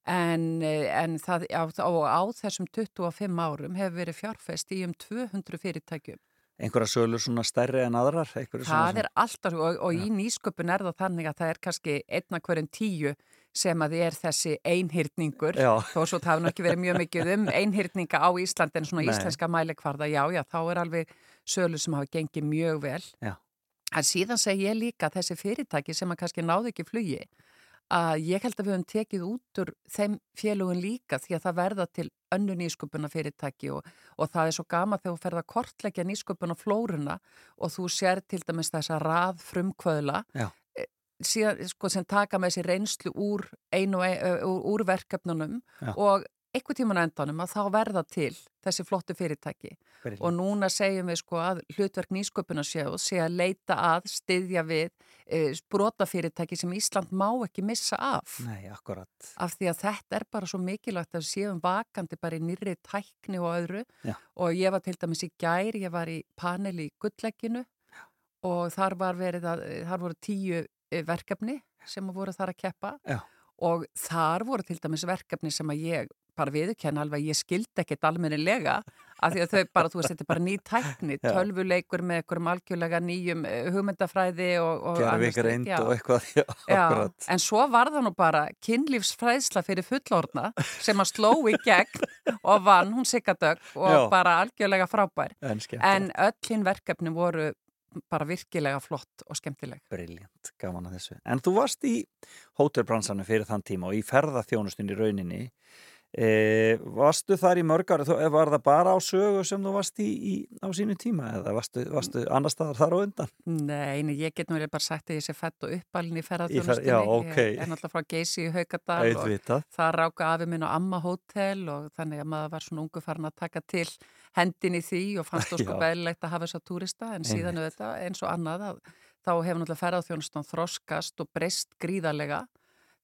En, eh, en það, á, á, þessum 25 árum hefur verið fjárfest í um 200 fyrirtækjum. Einhverja sölur svona stærri en aðrar Það er alltaf, og, og í nýsköpun er það þannig að það er kannski einna hverjum tíu sem að er þessi einhyrningur, Já. þó svo það nú ekki verið mjög mikið um einhyrninga á Íslandi en svona Nei. íslenska mælikvarða, já, já, þá er alveg sölu sem hafa gengið mjög vel. Já. En síðan segi ég líka þessi fyrirtæki sem að kannski náðu ekki flugi, að ég held að við höfum tekið út úr þeim félugun líka því að það verða til önnu nýsköpuna fyrirtæki og, og það er svo gama þegar þú ferð að kortleggja nýsköpuna flóruna og þú sér til dæmis þessa rað frumkvöðla Já. Síðan, sko, sem taka með þessi reynslu úr, einu, úr, úr verkefnunum Já. og einhvern tíman endanum að þá verða til þessi flottu fyrirtæki Brilliant. og núna segjum við sko að hlutverk nýsköpunarsjóð sé að leita að, styðja við e, sprótafyrirtæki sem Ísland má ekki missa af Nei, akkurat af því að þetta er bara svo mikilvægt að séum vakandi bara í nýrri tækni og öðru Já. og ég var til dæmis í gær, ég var í panel í gulllegginu og þar var verið að, þar voru tíu verkefni sem voru þar að keppa Já. og þar voru til dæmis verkefni sem að ég bara viðurkenna alveg ég skildi ekkert almennilega af því að þau bara, þú veist, þetta er bara ný tækni, Já. tölvuleikur með einhverjum algjörlega nýjum eh, hugmyndafræði og, slíkt, reynd já. og eitthvað Já, Já, akkurat en svo var það nú bara kynlífsfræðsla fyrir fullorna sem að sló í gegn og vann hún Siggadögg og Já. bara algjörlega frábær. En En öll hinn verkefni voru bara virkilega flott og skemmtileg. Briljant, gaman að þessu. En þú varst í hótelbransanum fyrir þann tíma og í ferðaþjónustun í rauninni. E, varstu þar í mörg ári, var það bara á sögu sem þú varst í, í á sínu tíma eða varstu, varstu annar staðar þar á undan? Nei, nei, ég get nú eiginlega bara sagt að ég sé fætt og uppalinn í Í fer- ferðarþjónustunni. já, ókei. Ég er náttúrulega frá Geysi í Haukadal og Auðvitað. það ráka afi minn á Amma Hotel og þannig að maður var svona ungu farin að taka til hendin í því og fannst þú sko beðilegt að hafa þess að túrista en síðan auðvitað eins og annað að þá hefur náttúrulega ferðarþjónustan þroskast og breyst gríðarlega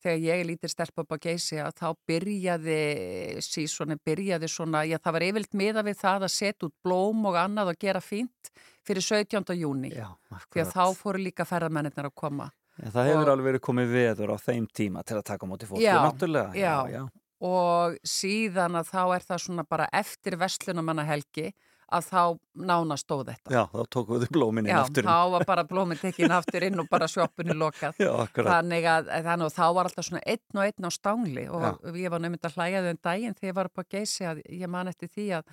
þegar ég lítið stelp upp á geysi að þá byrjaði sísoni, byrjaði svona, já það var yfirlt miða við það að setja út blóm og annað og gera fínt fyrir 17. júni Já, því að þá fóru líka ferðarmennir að koma Já, það hefur Og- alveg verið komið veður á þeim tíma til að taka móti fólki, Já, náttúrulega. já. já. Og síðan að þá er það svona bara eftir vestlunumannahelgi að þá nána stóð þetta. Já, þá tókum við blómin inn Já, aftur. þá var bara blóminn tekinn aftur inn og bara sjoppunni lokað. Já, akkurat. Þannig að, þannig að þá var alltaf svona einn og einn á stangli og ég var nefnd að hlæja þau um daginn þegar ég var upp á geysi að ég man eftir því að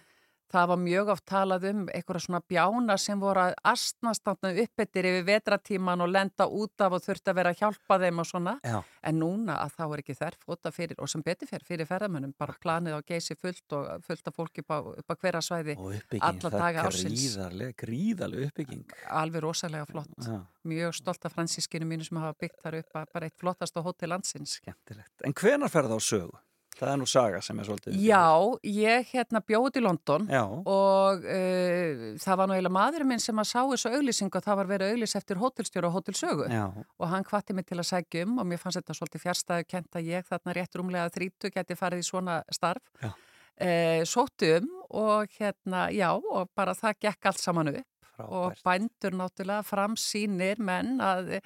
það var mjög oft talað um einhverja svona bjána sem voru að astnastanna uppettir yfir vetratíman og lenda út af og þurfti að vera að hjálpa þeim og svona. Já. En núna að þá er ekki þær fóta fyrir og sem betur fyrir, fyrir ferðamönnum, bara planið á geysi fullt og fullt af fólki upp á, upp á hverja svæði alla daga ársins. gríðarlega, gríðarlega uppbygging. Alveg rosalega flott. Já, Mjög stolt af fransískinu mínu sem hafa byggt þar upp að bara eitt flottasta hótel landsins. skemmtilegt. En hvenar ferð á sögu? Það er nú saga sem er svolítið... Já, ég hérna bjóð í London Já, og uh, það var nú eiginlega maðurinn minn sem að sá þessu auglýsing og það var verið auglýs eftir hótelstjóra og hótelsögu já, og hann hvatti mig til að sækja um og mér fannst þetta svolítið fjärstæðu kent að ég þarna rétt rúmlega þrítu geti farið í svona starf. Já. Uh, sóttu um og hérna, já, og bara það gekk allt saman upp og frábært. bændur náttúrulega framsýnir menn að,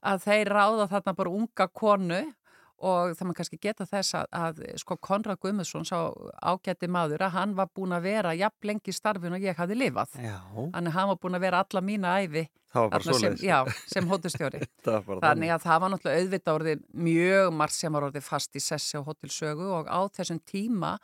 að þeir ráða þarna bara unga konu og það maður kannski geta þess að, að sko Konrad Guðmundsson sá ágætti maður að hann var búin að vera jafn lengi í starfinu og ég hafði lifað. Þannig hann var búin að vera alla mína æfi sem, já, sem bara Þannig. að það var náttúrulega auðvitað orðið mjög margt sem var orðið fast í sessi á hótelsögu og á þessum tíma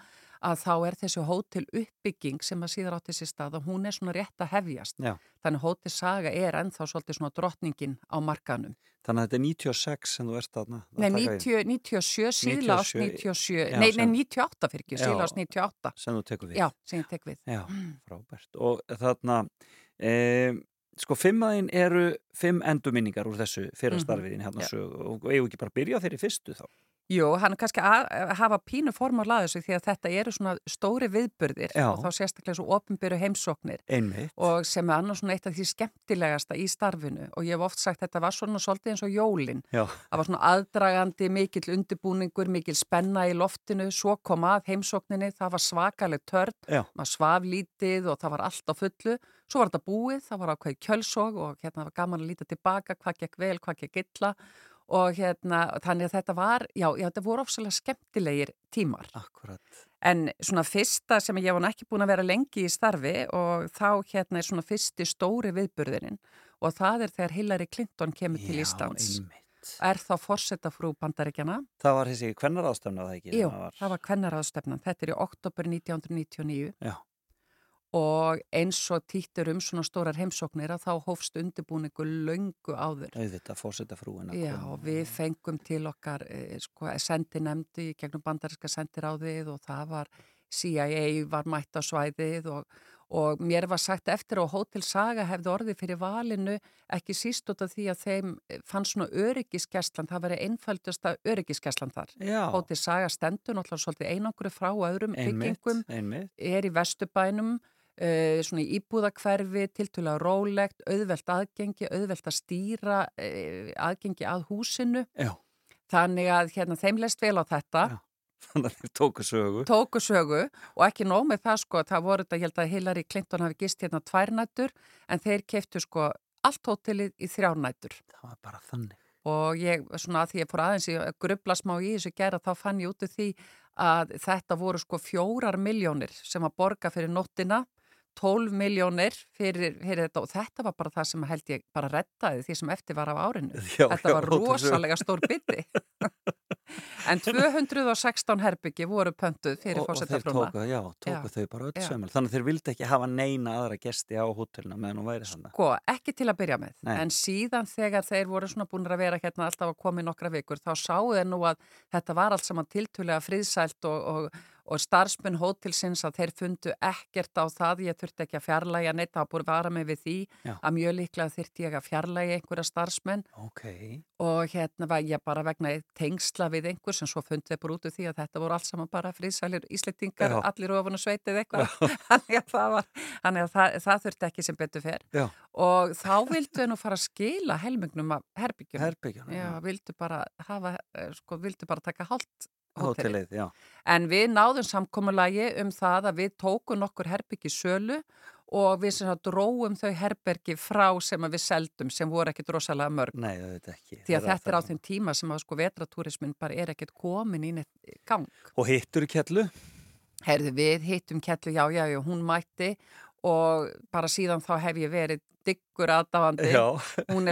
að þá er þessi hótel uppbygging sem að síðar átti sér stað og hún er svona rétt að hefjast. Já. Þannig hótelsaga er ennþá svolítið svona drottningin á markanum. Þannig að þetta er 96 sem þú ert þarna. að Nei, taka við, 90, 97, síðla ást 97, 97, já, nei, nei, sem- 98 fyrir ekki, síðla Já. ást 98. Sem þú tekur við. Já, sem ég tek við. Já, frábært. Og þarna, e, sko, fimmaðin eru fimm endurminningar úr þessu fyrra Mhm, starfiðin hérna já. sögu og eigum ekki bara að byrja þeirri fyrstu þá. Jú, hann er kannski að hafa pínu form á laðu sig því að þetta eru svona stóri viðburðir Já. og þá sérstaklega svo opinbyrju heimsóknir Einmitt. og sem er annars svona eitt af því skemmtilegasta í starfinu og ég hef oft sagt þetta var svona svolítið eins og jólin. Já, Það var svona aðdragandi, mikill undibúningur, mikill spenna í loftinu, svo kom að heimsókninni, það var svakaleg törn, maður svaf lítið og það var allt á fullu. Svo var þetta búið, það var ákveði kjölsog og hérna var gaman að líta tilbaka, hvað gekk vel, hvað gekk illa og hérna, þannig að þetta var, já, já þetta voru ofsalega skemmtilegir tímar. Akkurat. En svona fyrsta sem ég var ekki búin að vera lengi í starfi og þá hérna er svona fyrsti stóri viðburðurinn og það er þegar Hillary Clinton kemur til Já, Íslands. einmitt. Er þá forsetta frú bandaríkjana? Það var þessi kvennar ástæfna það ekki? Jú, sem var... það var kvennaraðstefnan. Þetta er í oktober 1999 Já. Og eins og týttur um svona stórar heimsóknir að þá hófst undirbúningu löngu áður. Auðvitað fórseta frúin að Já, koma. og við fengum til okkar eh, sko, sendinemdi gegnum bandaríska sendiráðið og það var CIA var mætt á svæðið og, og mér var sagt eftir á Hotel Saga hefði orðið fyrir valinu ekki síst út af því að þeim fann svona öryggiskeslan, það veri einföldasta öryggiskeslan þar. Já. Hotel Saga stendur náttúrulega svolítið einangru frá öðrum byggingum, er í Vesturbænum, uh, svona íbúðakverfi, tiltúlega rólegt, auðvelt aðgengi, auðvelt að stýra uh, aðgengi að húsinu. Já. Þannig að hérna, þeim leist vel á þetta. Já. Þannig að þeir tóku sögu. Tóku sögu og ekki nóg með það sko, það voru þetta, ég held að Hillary Clinton hafi gist hérna tværnættur en þeir keftu sko allt hótelið í þrjárnættur. Það var bara þannig. Og ég, svona að því ég fór aðeins í að grubla smá í þessu gera, þá fann ég út af því að þetta voru sko fjórar miljónir sem að borga fyrir nóttina, 12 miljónir fyrir, fyrir þetta og þetta var bara það sem held ég bara rettaði því sem eftir var af árinu. Já, þetta já, var rosalega stór bytti. En 216 herbyggi voru pöntuð fyrir Og, og þeir fórsetafrúna. tóku, já, tóku þau bara öll sömul. Þannig að þeir vildi ekki hafa neina aðra gesti á hótelina meðan hún væri svona. Sko, ekki til að byrja með, Nei. en síðan þegar þeir voru svona búin að vera hérna alltaf að koma í nokkra vikur, þá sáu þeir nú að þetta var allt saman tiltúlega friðsælt og, og, og starfsmenn hótelsins að þeir fundu ekkert á það, ég þurfti ekki að fjarlæga neitt, það búið að vara mig við því Já. að mjög líklega þurfti ég að fjarlæga einhverja starfsmenn Ok. og hérna var ég bara vegna tengsla við einhver sem svo fundi þeir bara út af því að þetta voru allt saman bara friðsælir íslendingar, allir ofan og sveitið eitthvað, þannig að það var, þannig að það, það þurfti ekki sem betur fer Já. og þá vildu þau nú fara að skila helmingnum af herbyggjum. Já, vildu bara hafa, eh, sko, vildu bara hótelið. Hótelið. En við náðum samkomulagi um það að við tókum nokkur herbyggi sölu og við sem sagt dróum þau herbergi frá sem við seldum sem voru ekkit rosalega mörg. Nei, er ekki. Því að þetta er á þeim tíma sem að sko vetratúrismin bara er ekkit komin í neitt gang. Og hittur kellu? Herðu við hittum kellu, já, já, já, hún mætti og bara síðan þá hef ég verið diggur aðdáandi. Já. hún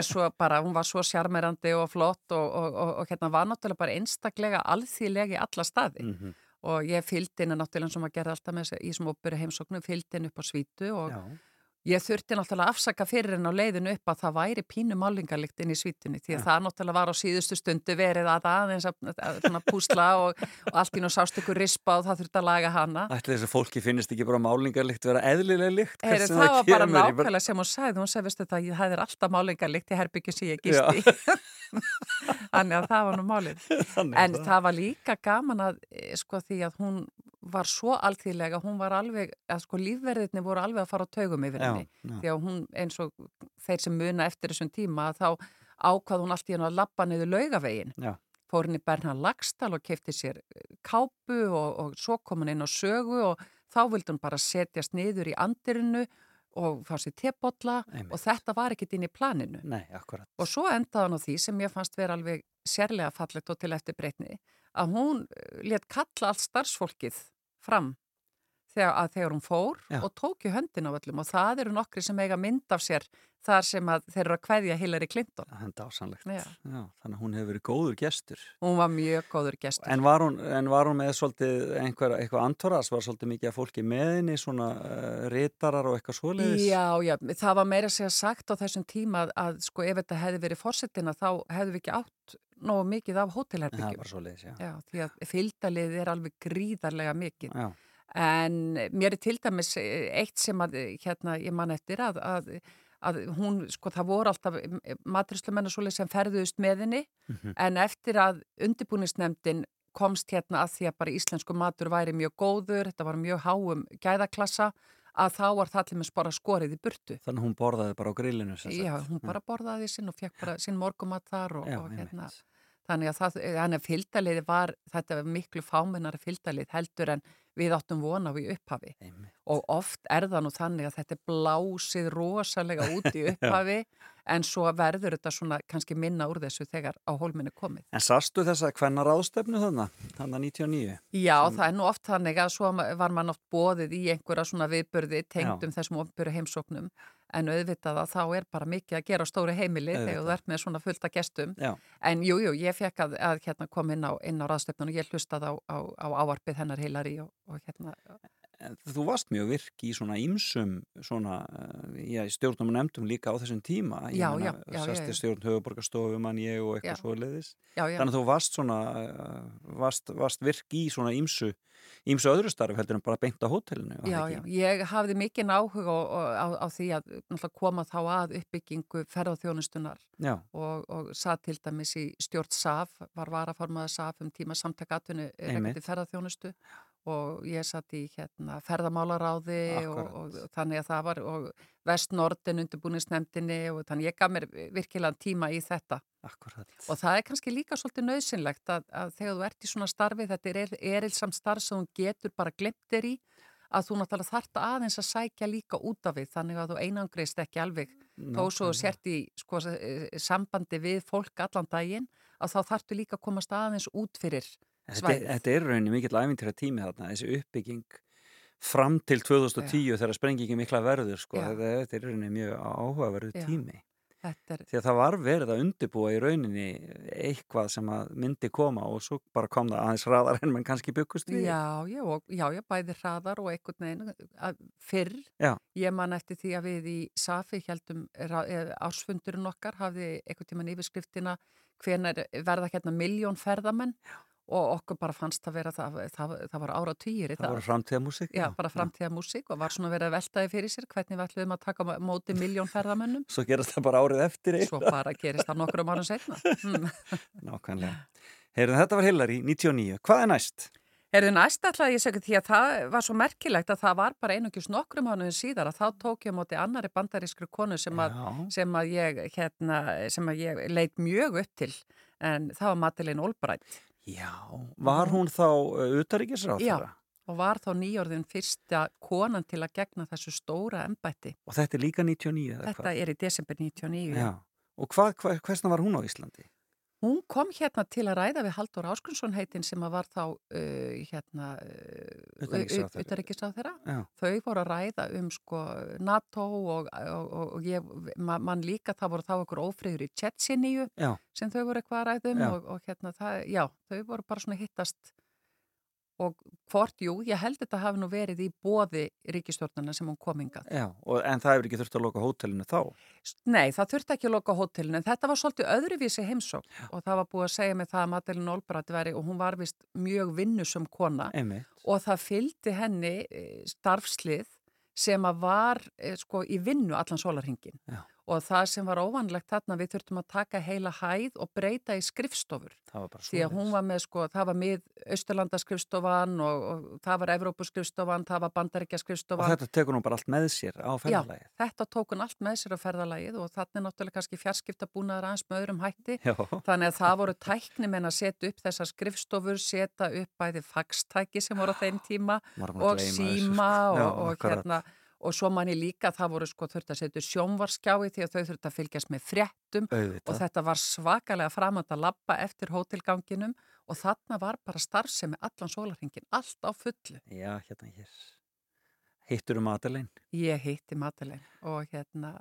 hún var svo sjarmerandi og flott og, og, og, og hérna var náttúrulega bara einstaklega alþýðlega í alla staði. Mhm. Og ég fylgdi henni náttúrulega og maður gerði alltaf með þessi í sem opuru heimsóknu, fylgdi henni upp á svítu og Já. Ég þurfti náttúrulega að afsaka fyrir henn á leiðinu upp að það væri pínu málingarlikt inn í svítunni því að það náttúrulega var á síðustu stundu verið að aðeins að, að, að púsla og, og allt í nú sást ykkur rispa og það þurfti að laga hana. Ætli þessi fólki finnst ekki bara málingarlikt vera eðlilega líkt? Heyri, það var bara nákvæmlega sem hún sagði, hún sagði, veistu það, það er alltaf málingarlikt í herbyggjum sem ég gist í. Þannig að það var nú málið. Þannig En það. það var líka gaman að, eh, sko, því að hún var svo alþýðlega, hún var alveg, að sko lífverðinni voru alveg að fara á taugum yfir Já, henni. já. Því að hún, eins og þeir sem muna eftir þessum tíma, þá ákvað hún allt í hennu að lappa niður laugavegin. Já. Fór henni Bernhard Lagstall og kefti sér eh, kápu og, og svo kom hún inn á sögu og þá vildi hún bara setjast niður í andirinu og fá sér Einmitt. og þetta var ekkit inn í planinu. Nei, akkurat. Og svo endaði hann á því sem ég fannst vera alveg sérlega fallegt og til eftir breytni að hún let kalla allt starfsfólkið fram þegar, að þegar hún fór Já. og tók í höndin á öllum og það eru nokkri sem eiga mynd af sér þar sem að þeir eru að kveðja Hillary Clinton. Það er dásanlegt. Já. Já, þannig að hún hefur verið góður gestur. Hún var mjög góður gestur. En var hún, en var hún með svolítið einhver, eitthvað antoras, var svolítið mikið af fólki með henni, svona uh, ritarar og eitthvað svoleiðis? Já, já, það var meira að segja sagt á þessum tíma að, að sko ef þetta hefði verið fórsetina þá hefðu við ekki átt nógu mikið af er hótelherbyggjum. því að fylgdalið er alveg gríðarlega mikið. Já, En mér er til dæmis eh, eitt sem að, hérna, ég man eftir að, að, að hún, sko, það voru alltaf maturislumenn og svoleið sem ferðuðust með henni, Mhm. en eftir að undirbúningsnefndin komst hérna að því að bara íslensku matur væri mjög góður, þetta var mjög háum gæðaklassa, að þá var það allir með spara skorið í burtu. þannig að hún borðaði bara á grillinu. sem sagt. Já, hún bara borðaði sinn og fekk bara sinn morgumat þar og, Já, og hérna, einmitt. Þannig að það, þannig að fylgdaliði var, þetta var miklu fámennara fylgdalið heldur en við áttum vona á í upphafi Einmitt. og oft er það nú þannig að þetta er blásið rosalega út í upphafi en svo verður þetta svona kannski minna úr þessu þegar á hólminni komið. En sastu þessa hvenna ráðstefnu þarna, þarna 99? Já, það er nú oft þannig að svo var mann oft bóðið í einhverja svona viðburði tengdum þessum ofnbyrju heimsóknum en auðvitað að þá er bara mikið að gera stóri heimili Auðvitað. þegar þú ert með svona fullta gestum Já. en jú, jú, ég fekk að, að hérna, koma inn á, á ráðstefnun og ég hlustað á, á, á ávarpið hennar heilari og, og hérna Þú varst mjög virk í svona ímsum svona, eh, já, stjórnum og nefndum líka á þessum tíma. Já, já, já, já, Sesti já. stjórn höfuborgarstofu mann ég og eitthvað svo leiðis. Þannig að þú varst svona, eh, varst, varst virk í svona ímsu, ímsu öðru starf heldur en bara beint á hótelinu. Já, já, ég hafði mikinn áhuga á, á, á því að koma þá að uppbyggingu ferðarþjónustunar og, og satt til dæmis í stjórn SAF, var varaformaða SAF um tíma samtakatunni rekandi ferðarþjónustu og ég satt í hérna ferðamálaráði og, og, og þannig að það var og vestnordin undirbúningsnefndinni og þannig ég gaf mér virkilega tíma í þetta. Akkurat. Og það er kannski líka svolítið nöðsynlegt að, að þegar þú ert í svona starfi, þetta er erilsamt starf sem þú getur bara glemt þér í, að þú náttúrulega þarft aðeins að sækja líka út af því, þannig að þú einangrist ekki alveg, þó svo sért í sko, eh, sambandi við fólk allan daginn, að þá þarftu líka að komast aðeins út fyrir svæðið. þetta er rauninni mikill æfintýra tími þarna, þessi uppbygging fram til 2010 þegar sprengingin mikla verður, sko. Já. Þetta, þetta er rauninni mjög áhugaverðu Já. tími. Þetta er, Því að það var verið að undibúa í rauninni eitthvað sem að myndi koma og svo bara kom það aðeins hraðar en mann kannski byggust við. já, já, já, já, bæði hraðar og einhvern veginn fyrr. Já. Ég man eftir því að við í Safi heldum ársfundurinn okkar hafði einhvern tíman yfirskriftina hvenar verða hérna miljón ferðamenn og okkur bara fannst að vera það, það, það var ára týjir Það voru framtíðamúsík. Já, bara framtíða músík og var svona verið að veltaði fyrir sér hvernig við ætluðum að taka móti miljón ferðamennum Svo gerast það bara árið eftir svo bara gerist það nokkrum árum setna hmm. Nákvæmlega. Heyrðu, þetta var Hillary, 99. Hvað er næst? Erðu næst ætlaði ég segja því að það var svo merkilegt að það var bara einungis nokkrum mánuðin síðar að þá tók ég á móti annari bandarískru konu sem að, sem að ég hérna, sem að ég leit mjög upp til en það var Madeleine Albright Já. Var hún þá uh, utaríkisráð Já, og var þá nýjörðin fyrsta konan til að gegna þessu stóra embætti. Og þetta er líka 99 eða Þetta er í desember 99. Já. Og hvað, hvað, hversna var hún á Íslandi? Hún kom hérna til að ræða við Haldur Áskunnsson heitin sem var þá uh, hérna uh, Utanríkisráðherra. utanríkisráðherra. Já. Þau voru að ræða um sko NATO og, og, og, og ég, ma, mann líka það voru þá okkur ófriður í Tjetsinníu sem þau voru eitthvað að um og, og hérna það, já, þau voru bara svona hittast og hvort, jú, ég held þetta hafi nú verið í bóði ríkistjórnarna sem hún komingað. Já, og, en það hefur ekki þurft að loka hótelinu þá. Nei, það þurfti ekki að loka hótelinu en þetta var svolítið öðruvísi heimsókn og það var búið að segja mig það að Madelin Olbrat veri og hún var vist mjög vinnusum kona Einmitt. og það fylgdi henni eh, starfslið sem að var eh, sko í vinnu allan sólarhingin Já. Og það sem var óvanlegt þarna við þurftum að taka heila hæð og breyta í skrifstofur því að hún var með sko, það var mið Östurlanda skrifstofan og, og það var Evrópu skrifstofan, það var Bandaríkja Og þetta tekur nú bara allt með sér á ferðalagið. Já, þetta tók hún allt með sér á ferðalagið og þannig náttúrulega kannski fjarskipta búnaður aðeins með öðrum hætti. Já. Þannig að það voru tæknimenn að setja upp þessar skrifstofur, setja upp bæði fagstæki sem voru á þeim tíma og síma sko. Og, og hérna og svo manni líka það voru sko þurft að setja sjónvarskjái því að þau þurft að fylgjast með fréttum Auðvitað. og þetta var svakalega framönd að labba eftir hótelganginum og þarna var bara starfsemi allan sólarhingin, allt á fullu. Já, hérna hér. Hittur um Madeleine. Ég hitti Madeleine og hérna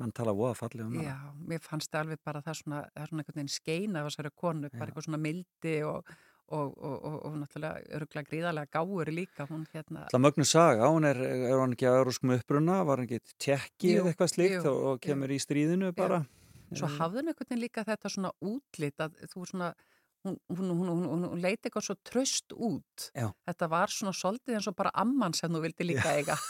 Menn tala voða fallið um Já, mér fannst það alveg bara það svona, það svona einhvern veginn skein af þessari konu, bara eitthvað svona mildi og, og, og, og, og náttúrulega öruglega gríðarlega gáur líka, hún hérna, Það mögnu saga, hún er, er hann ekki að euroskum uppruna, var hann ekki tjekki Jú, eða eitthvað slíkt jú, og, kemur í stríðinu bara. svo hafði hún einhvern veginn líka þetta svona útlit að þú svona, hún, hún, hún, hún, hún, hún leiti eitthvað svo tröst út. Já. Þetta var svona soldið eins og bara amman sem þú vildi líka eiga.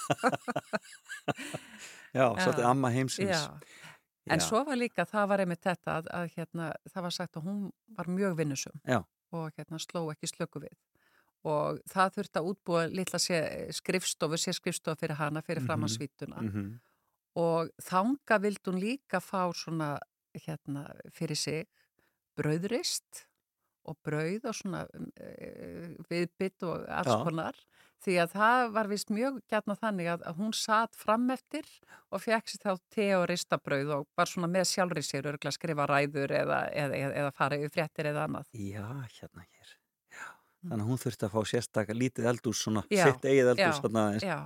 Já, svolítið amma heimsins. Já. En Já. svo var líka, það var einmitt þetta að, að hérna, það var sagt að hún var mjög vinnusum Já. Og hérna sló ekki slöku við. Og það þurfti að útbúa litla sé, skrifstofu, sé skrifstofu fyrir hana, fyrir framan Mhm, svítuna. mhm. Og þanga vildi hún líka fá svona, hérna, fyrir sig brauðrist og brauð og svona uh, viðbytt og alls Já. konar því að það var vist mjög gætna þannig að, að hún satt fram eftir og fekk sér þá te og ristabrauð og var svona með sjálfri sér örgulega að skrifa ræður eða, eða, eða, fara yfir fréttir eða annað. Já, hérna hér. Já. Þannig að hún þurfti að fá sérstakar lítið eldús, svona Já, sitt eigið eldús. aðeins. Já,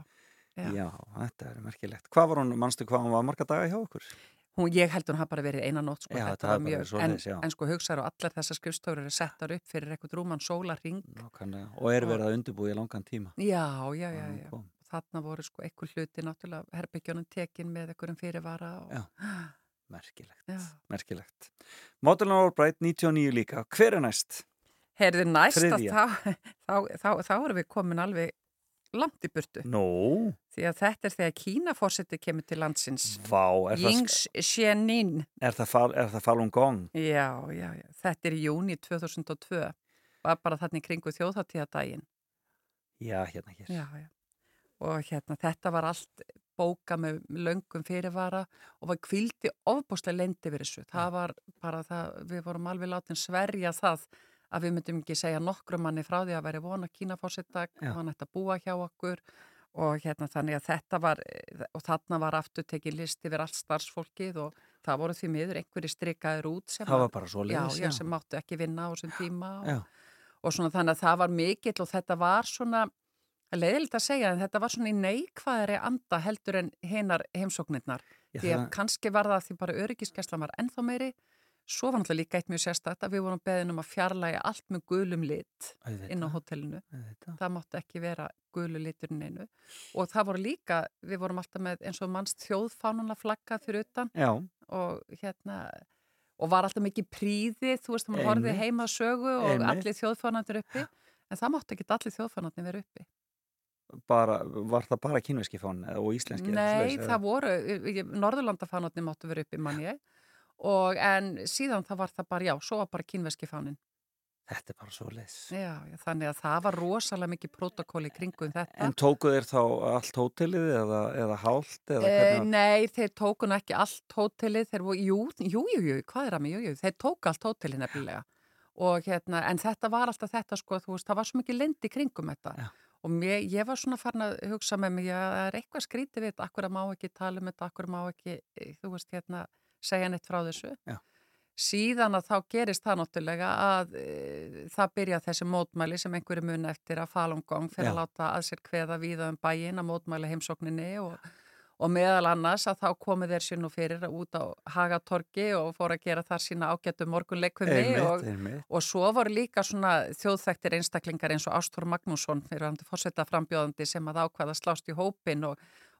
já. Þetta er merkilegt. Hvað var hún, manstu hvað hún var marga daga hjá okkur? Hún, ég held hún hafa bara verið eina nótt sko, Já, mjög, en, en sko hugsaður og allar þessar skrifstofur eru settar upp fyrir eitthvað rúman sólarring. Og er verið að undirbúi í langan tíma. Já, já, já, já. Þarna voru sko einhver hluti náttúrulega herbyggjónum tekin með einhverjum fyrirvara og... Merkilegt, merkilegt. Modern Albright 99 líka. Hver er næst? Heyrðu næst þá, þá, þá, þá erum við komin alveg langt í burtu. Nó, Því að þetta er þegar Kínaforsetti kemur til landsins. vá, Yings Xianin. er það, fal, er það Falun Gong? Já, já, já. Þetta er í júni 2002. Var bara þarna í kringu þjóðháttíðadaginn. Já, hérna hér. Já, já. Og hérna, þetta var allt bóka með löngum fyrirvara og var kvildi ofbúslega lendi við þessu. Það var bara það, við vorum alveg látin sverja það að við myndum ekki segja nokkrum manni frá því að veri vona kínafórsettak Já. og hann ætti að búa hjá okkur. Og hérna þannig að þetta var og þarna var aftur tekið list yfir allt starfsfólkið og það voru því miður einhverju strikaður út sem svoleiðis, já, já, sem máttu ekki vinna á þessum tíma og, og svona þannig að það var mikill og þetta var svona leiðilegt að segja en þetta var svona í neikvæðari anda heldur en hinar heimsóknirnar. Já, því að það- kannski var það því bara öryggiskeslan var ennþá meiri svo var náttúrulega líka eitt mjög sérstætt að við vorum beðin um að fjarlæga allt með gulum lit inn á hotellinu það mátti ekki vera gulu liturinn einu. Og það voru líka, við vorum alltaf með eins og mannst þjóðfánunlega flagga fyrir utan Já, og hérna og var alltaf mikið príði, þú veist, maður horfið heima sögu og Einmitt. allir þjóðfánandir uppi. En það mátti ekki allir þjóðfánandir vera uppi. Bara, var það bara kínveski fón og íslenski? Nei, það voru, Norðurlandafánarnir máttu vera uppi mann ég og en síðan það var það bara, já, svo var bara kínveski fánin Þetta er bara svo leis. já, já, þannig að það var rosalega mikið protokóli kringum þetta En tóku þeir þá allt hótelið eða, eða hálft? Eða var- nei, þeir tóku nú ekki allt hótelið, þeir voru, jú, jú, jú, jú, hvað er að mig, jú, jú, þeir tóku allt hótelið nefnilega og hérna, en þetta var alltaf þetta sko, þú veist, það var svo mikið lendi kringum þetta Já. og mér, ég var svona farin að hugsa með mig, að það er eitthvað skrítið við þetta, akkur að má ekki tala um þetta, akkur má ekki, þú veist, hérna, segja neitt frá þessu. Já. Síðan að þá gerist það náttúrulega að e, það byrja þessi mótmæli sem einhverju mun eftir að Falun Gong fyrir að Já. láta að sér kveða víða um bæin að mótmæli heimsókninni og, og meðal annars að þá komið þeir sér nú fyrir út á Hagatorgi og fór að gera þar sína ágættu morgunleikvimi og, og svo voru líka svona þjóðþektir einstaklingar eins og Ástór Magnússon fyrir hann til fórseta frambjóðandi sem að ákvaða að slást í hópin og,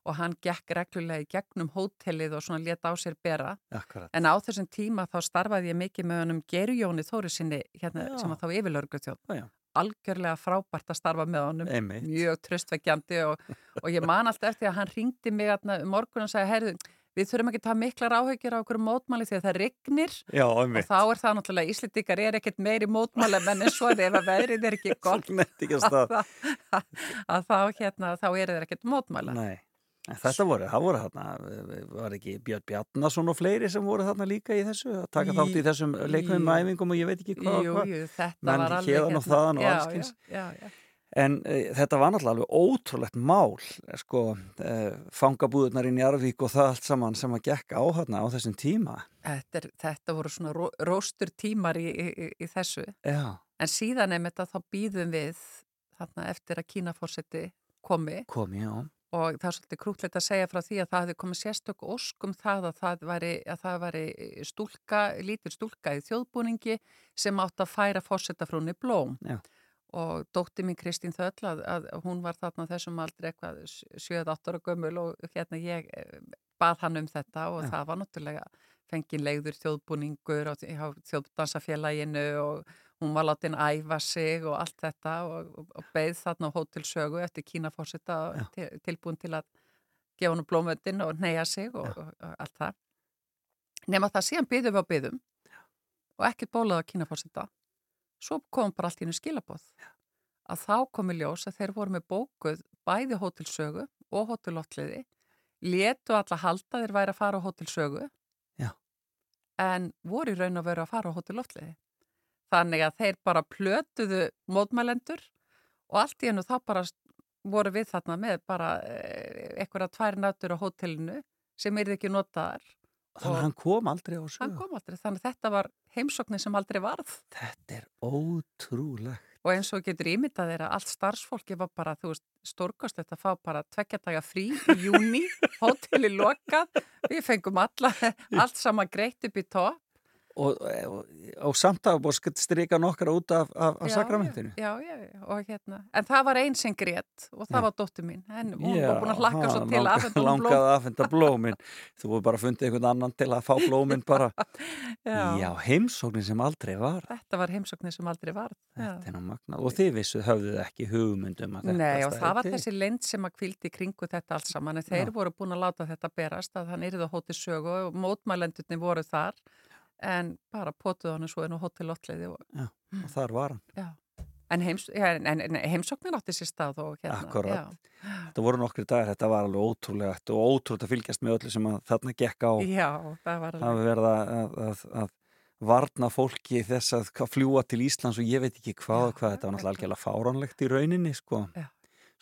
og hann gekk reglulega í gegnum hótelið og svona leta á sér bera. Akkurat. En á þessum tíma þá starfaði ég mikið með honum Gerjóni Þóri sinni hérna, sem var þá yfirlörgutjóð. Já, já. Algjörlega frábært að starfa með honum, mjög tröstveikjandi og, og ég man alltaf eftir að hann ringdi mig um morgun og sagði, heyrðu, við þurfum ekki að hafa miklar áhyggjur á okkur mótmáli því að það rignir Já, og þá er það náttúrulega, Íslendingar er ekkert meiri mótmála menn en svo ef að veðrið er ekki gott að að, að þá, hérna, þá er það ekkert mótmála. Nei. En þetta voru, það voru þarna, var ekki Björn Bjarnason og fleiri sem voru þarna líka í þessu, að taka Í- þátt í þessum leikvöðum í- æfingum og ég veit ekki hvað og hvað. þetta Menn héðan og þaðan og alls já. En e, þetta var náttúrulega alveg ótrúlegt mál, sko, e, fangabúðunar í Njarvík og það allt saman sem að gekka á þarna á þessum tíma. Þetta, er, þetta voru svona ró, róstur tímar í, í, í þessu. Já, En síðan einmitt að þá býðum við þarna eftir að Kínaforsetti komi komi, já. Og það er svolítið krútlegt að segja frá því að það hefði komið sérstök ósk um það að það væri, að það væri stúlka, lítil stúlka í þjóðbúningi sem átt að færa fórsetafrúni blóm. Já. Og dótti mín Kristín Þöll að, að hún var þarna á þessum aldrei eitthvað 7-8 ára gömul og hérna ég eh, bað hann um þetta og Já. það var náttúrulega fengið leiður þjóðbúningur og þjóðdansafélaginu og hún var látin æfa sig og allt þetta og, og, og beigð þarna á hótelsögu eftir Kínafórseta til, tilbúin til að gefa hann blómöndin og neyja sig og, og, allt það. Nefn að það síðan byðum við á byðum og ekkert bólað á Kínafórseta. Svo kom bara allt í hennu skilabóð. Að þá komi ljós að þeir voru með bókuð bæði hótelsögu og hótellottliði, letu alla halda þeir væri að fara á hótelsögu Já. en voru í raun að vera að fara á hótellottliði. Þannig að þeir bara plötuðu mótmælendur og allt í hennu þá bara voru við þarna með bara eitthvað tvær nættur á hótelinu sem er ekki notaðar Þannig að hann kom aldrei á hann sögu. kom aldrei, þannig að þetta var heimsóknin sem aldrei varð Þetta er ótrúlegt. og eins og getur ímyndað þeirra allt starfsfólki var bara, þú veist, stórkost þetta fá bara tvekja daga frí í júni hóteli lokað við fengum alla, allt saman greitt upp í topp Og, og, og samt að búið að strika nokkra út af, af, af Já, sakramentinu. já, já, og hérna en það var einn sem grétt og það var dóttur mín en hún var búin að hlakka svo til að afhenda honum Langaði að afhenda blómin. Þú voru bara að fundið einhvern annan til að fá blómin bara. Já. Já, heimsóknin sem aldrei var. þetta var heimsóknir sem aldrei er magnað. Og þið vissu höfðuð ekki hugmyndum að þetta Nei og stæði það var til. þessi lend sem að kvildi kringu þetta allt saman en þeir voru búin að láta þetta berast að hann yrði á hóti sögu og mótmælendurni voru þar en bara potuð hann svo inn á hótel Lottleiði og, Já, og þar var hann. já. En, heims, en, en heimsóknin átti sér stað og hérna Akkurat. Þetta voru nokkri dagar, þetta var alveg ótrúlegt og ótrúlega að fylgjast með öllu sem að þarna gekk á. Já, það var alveg verða að, að, að varna fólki þess að fljúa til Íslands og ég veit ekki hvað hvað, þetta var náttúrulega fáránlegt í rauninni, sko.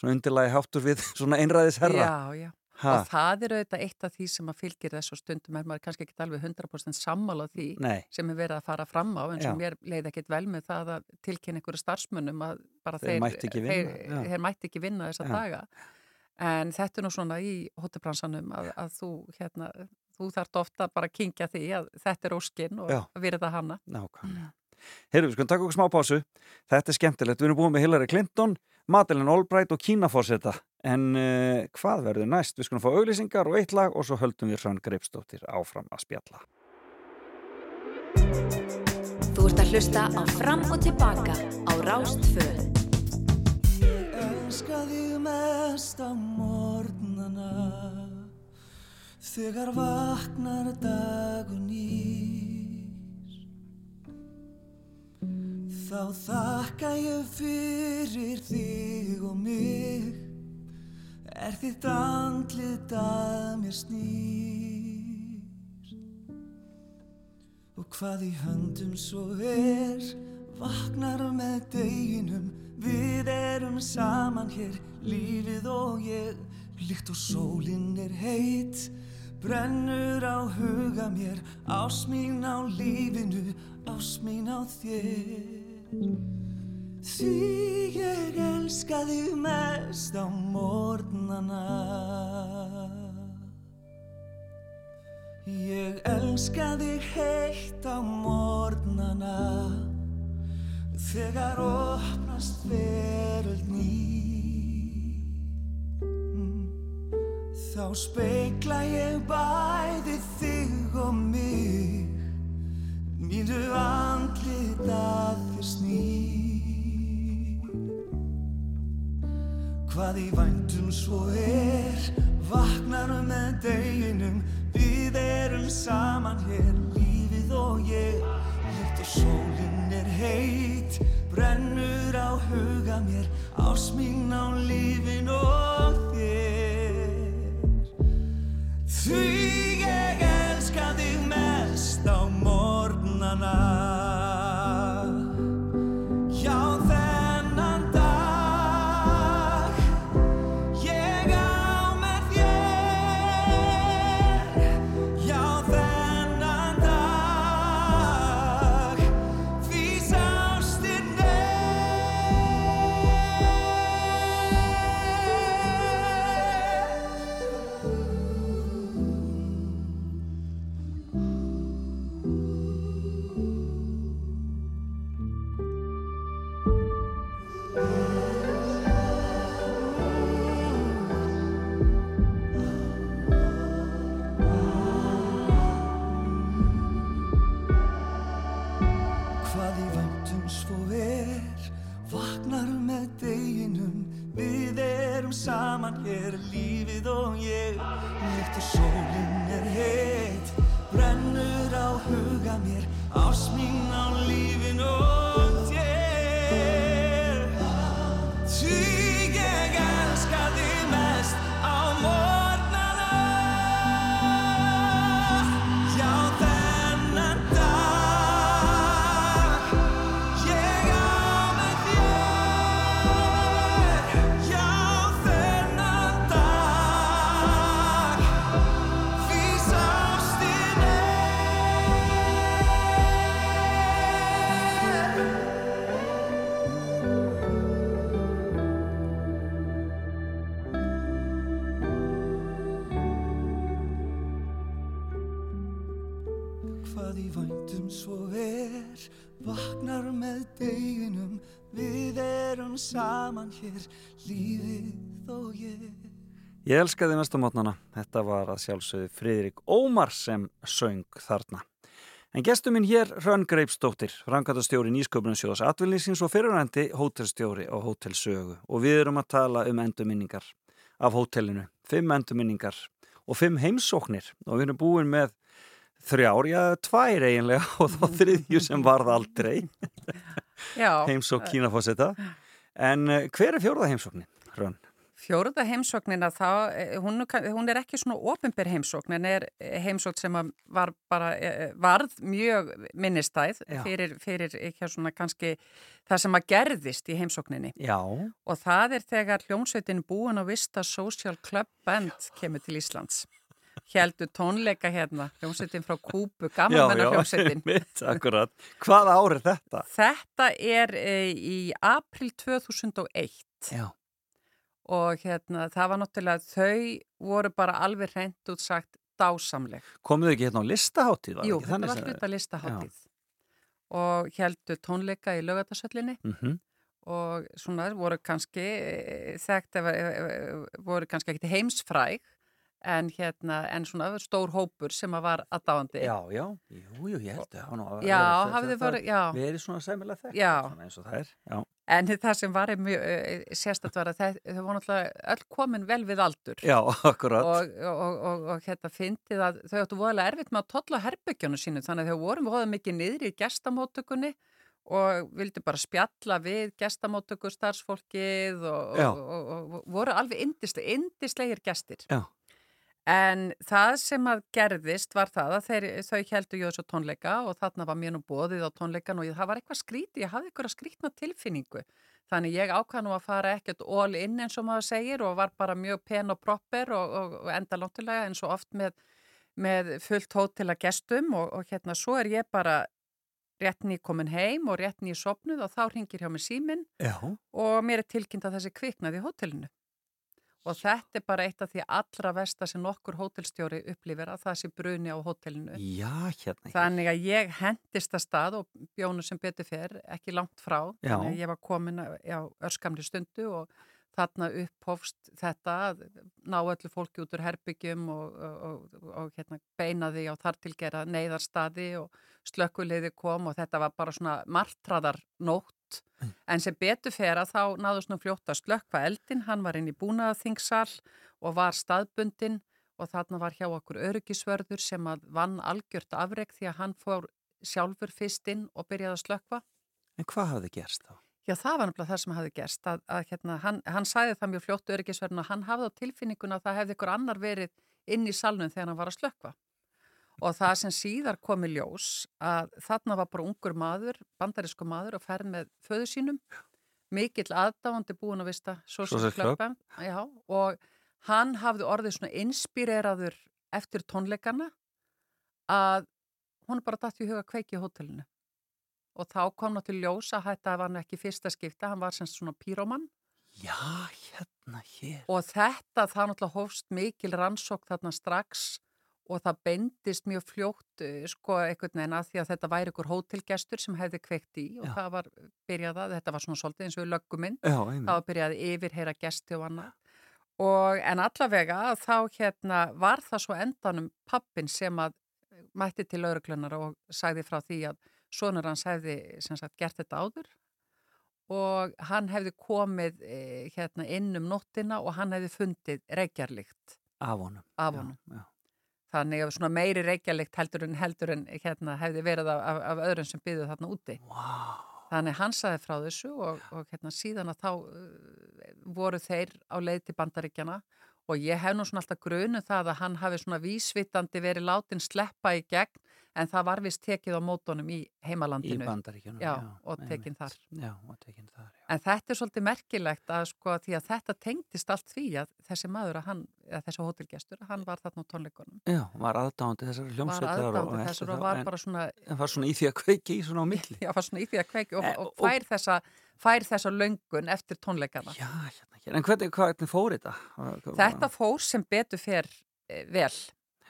Svona undirlagi háttur við svona einræðis herra. Já, já. Ha. Og það er auðvitað eitt af því sem að fylgir þessu stundum er maður kannski ekki alveg 100% sammála því Nei. sem er verið að fara fram á og Já. mér leiði ekkit vel með það að tilkynna einhverju starfsmönnum að bara Þeir þeir, mættu ekki vinna, þeir, þeir mætti ekki vinna þessa Já. daga en þetta er nú svona í hóttebransanum að, að þú hérna þú þarft ofta bara að kingja því að þetta er óskinn og Já. að virða hana Nákvæmlega. Heyrðu, við skulum taka okkur smá pásu. Þetta er skemmtilegt. Við erum búin með Hillary Clinton, Madeleine Albright og Kína fórseta. En uh, hvað verður næst? Við skulum fá auglýsingar og eitt lag og svo höldum við Hrönn Greipsdóttir áfram að spjalla. Þú ert að hlusta á Fram og Tilbaka á Rástföð. elska þig mest á morgnana þegar vaknar dagun nýr þá þakka ég fyrir þig og mig. Er þitt andlit að mér snýr? Og hvað í höndum svo er vaknar með deginum. Við erum saman hér lífið og ég. Líkt og sólinn er heit brennur á huga mér. Ás mín á lífinu ás mín á þér því ég elska þig mest á morgnana. Ég elska þig heitt á morgnana. Þegar opnast veröld ný. Þá speikla ég bæði þig og mig Mínu andlit að þér sný Hvað í væntum svo er Vaknar með deginum. Við erum saman hér Lífið og ég. Líkt og sólinn er heit Brennur á huga mér. Ás mín á lífin og þér. Því ég elska þig mest á morgnana Já Lífið og ég Ég elskaði mestamotnana. Þetta var að sjálfsögðu Friðrik Ómar sem söng þarna. En gestur minn hér, Hrönn Greipsdóttir, frangatastjóri Nýsköpunarsjóðs atvinnlýsins og fyrirvændi hótelstjóri á hótelsögu. Og við erum að tala um endurminningar af hótelinu. Fimm endurminningar og fimm heimsóknir. Og við erum búin með þrjár, já, tvær eiginlega og þá þriðju sem varð aldrei. Já. Heimsók Kínafósetta. En eh, hver er fjórða heimsóknin, Hrönn? Fjóruða heimsóknina þá, eh, hún, hún er ekki svona ofinbyr heimsókn en er eh, heimsókn sem að var bara, varð mjög minnistæð fyrir, fyrir ekki svona kannski það sem að gerðist í heimsókninni. Já. Og það er þegar hljómsveitin búin að vista Social Club Band kemur til Íslands. Heldur tónleika hérna, hljómsveitin frá Kúbu, gamanmennar hljómsveitin. mitt, akkurat. Hvað ár er þetta? Þetta er e, í april 2001 Já. og hérna það var náttúrulega þau voru bara alveg hreint út sagt dásamleg. Komuðu ekki hérna á listaháttíð? Jú, þetta var sem- hluta listaháttíð og heldur tónleika í lögatarsöllinni Mhm. og svona voru kannski eh, þekkt, ef, ef, voru kannski ekkit heimsfræg en hérna, en svona stór hópur sem að var aðdáandi. Já, já, jú, jú, ég held að hafa nú Já, hafði það- verið- já. Við erum svona sæmilega þekkt svona eins og það er, já. En það sem var mjög eh, sérstætt var að þau, voru náttúrulega öll komin vel við aldur. Já, akkurat. Og, og, og, og hérna fyndið að þau áttu voðalega erfitt með að tolla herbyggjónu sínu þannig að þau voru voða mikið niður í gestamóttökunni og vildu bara spjalla við gestamóttöku starfsfólkið og, Já. og, og, og voru alveg indisle, indislegir gestir. Já. En það sem að gerðist var það að þeir, þau heldu jú þessu tónleika og þarna var mér nú bóðið á tónleikan og ég, það var eitthvað skríti, ég hafði eitthvað skrítna tilfinningu. Þannig ég ákvað nú að fara ekkert all in eins og maður segir og var bara mjög pen og proper og, og, og enda lóttilega eins og oft með, með fullt hótel að gestum og, og hérna svo er ég bara rétt ný komin heim og rétt ný sopnuð og þá ringir hjá mig síminn Já. og mér er tilkynnt að þessi kviknaði í hótelinu. Og þetta er bara eitt af því allra versta sem nokkur hótelstjóri upplifir að það sé bruni á hótelinu. Já, hérna. Þannig að ég hendist að stað og bjónu sem betur fer, ekki langt frá. Já. Þannig að ég var komin á örskamri stundu og þarna upphofst þetta að ná öllu fólki út úr herbyggjum og, og, og, og hérna, beina því á þartilgera neyðarstaði og slökkuleiði kom og þetta var bara svona martraðar nótt en sem betur fer að þá náðu svona fljótt að slökkva eldin, hann var inn í búnaðaþingsal og var staðbundin og þarna var hjá okkur öryggisvörður sem að vann algjört afreg því að hann fór sjálfur fyrst inn og byrjaði að slökkva. En hvað hafði gerst þá? Já, það var náttúrulega það sem hafði gerst að, að hérna, hann, hann sæði það mjög fljótt öryggisverðin og hann hafði á tilfinninguna að það hefði ykkur annar verið inn í salnum þegar hann var að slökkva. Og það sem síðar kom í ljós að þarna var bara ungur maður, bandarísku maður og ferð með föðu sínum, mikill aðdáandi búin að vista já, og hann hafði orðið svona inspireraður eftir tónleikana að hún er bara dætt í huga kveiki í hótelinu. Og þá kom náttúrulega ljós að þetta var nú ekki fyrsta skipta, hann var semst svona pírómann Já, hérna, hér. og þetta það náttúrulega hófst mikil rannsók þarna strax og það bendist mjög fljótt eh, sko einhvern veginn að því að þetta væri ykkur hótelgestur sem hefði kveikt í og Já. það var byrjað að, þetta var svona svolítið eins og lögguminn, Já, það var byrjað að yfirheyra gesti og annað og en allavega þá hérna var það svo endanum pappin sem að mætti til lauruglunar og sagði frá því að sonur hans hefði sem sagt gert þetta áður og hann hefði komið e, hérna inn um nóttina og hann hefði fundið reykjarlikt Af honum. af Já, honum. já. Þannig að svona meiri reykjarlikt heldur en heldur en hérna hefði verið af, af, af öðrum sem byggðu þarna úti. Wow. Þannig hann saði frá þessu og, og hérna síðan að þá uh, voru þeir á leið til bandaríkjana og ég hef nú svona alltaf grunu það að hann hafi svona vísvitandi verið látin sleppa í gegn en það var vist tekið á mótonum í Í heimalandinu. bandaríkjunum. Já, og tekin einmitt. þar. Já, og tekin þar, já. En þetta er svolítið merkilegt að sko því að þetta tengdist allt því að þessi maður að hann, eða þessi hótelgestur, að hann var þarna á tónleikunum. Já, var aðdándi þessar Var hljómsveitar og- aðdándi og þessar eftir og var bara svona, En var svona í því að kveiki í svona á milli. já, var svona í því að kveiki og, Eh, og og- fær þessa, fær þessa löngun eftir tónleikana. Já, hérna, hérna. En hvernig, hvernig fór þetta? Þetta fór sem betur fer eh, vel.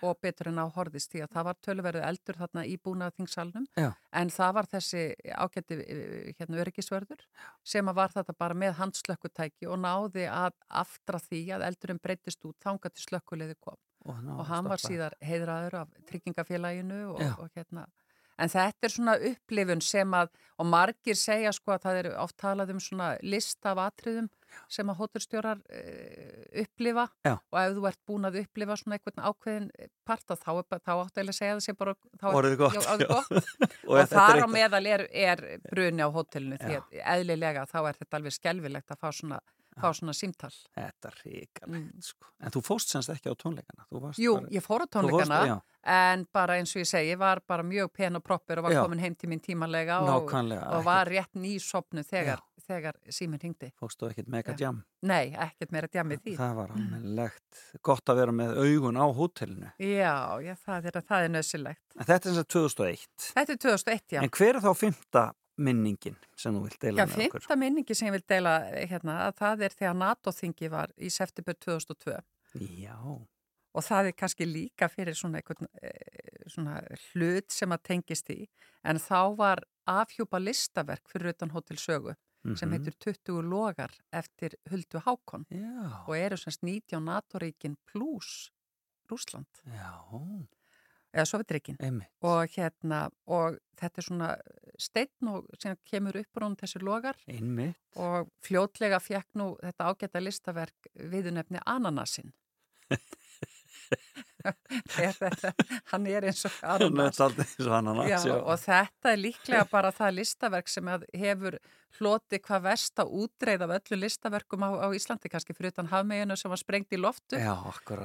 Og betur en á horðist því að það var tölverðu eldur þarna í búnaðingsalnum Já. en það var þessi ágætti eh, hérna öryggisvörður sem að var þetta bara með handslökkutæki og náði að aftra því að eldurinn breytist út þanga til slökkuleiði kom Og, ná, og hann var stoppa. síðar heiðraður af tryggingafélaginu og, og hérna en þetta er svona upplifun sem að og margir segja sko að það er oft talað um svona list af atriðum sem að hótelstjórar uh, upplifa Já. og ef þú ert búin að upplifa svona einhvern ákveðin parta þá, þá áttu að segja sé bara þá er- Orðið gott, já, gott. Og og, þar á meðal er, er bruni á hótelinu því að eðlilega þá er þetta alveg skelvilegt að fá svona, fá svona símtal Þetta er ríkalegt sko. En þú fóst semst ekki á tónleikana Jú, bara... ég fór á fórst- tónleikana já. en bara eins og ég segi, var bara mjög pen og proppur og var Já. komin heim til mín tímanlega og, og var rétt nýsopnu þegar, þegar síminn hringdi. Fóstu ekkert mega Já. jam Nei, ekkert meira djamið því. Það var almennlegt gott að vera með augun á hótelinu Já, já, það er, það er nöðsilegt. En þetta er þess að 2001 Þetta er 2001, já. En hver er þá fymta minningin sem þú vilt deila Já, með okkur? fymta minningi sem ég vil deila hérna, að það er þegar NATO-þingi var í september 2002 Já, og það er kannski líka fyrir svona, einhvern, eh, svona hlut sem að tengist í en þá var afhjúpa listaverk fyrir utan Hotel Sögu sem Mhm. heitur 20 logar eftir Huldu Hákon Já. og eru semst 19 NATO-ríkin pluss Rúsland Já, eða einmitt. Og hérna og þetta er svona steinn og sem kemur upp úr hún þessi logar. Einmitt. Og fljótlega fekk nú þetta ágæta listaverk viðunefni Ananasin hann er eins og ananas og þetta er líklega bara það listaverk sem hefur hloti hvað verst að útreið af öllu listaverkum á, á Íslandi kannski fyrir utan hafmeginu sem var sprengt í loftu Já,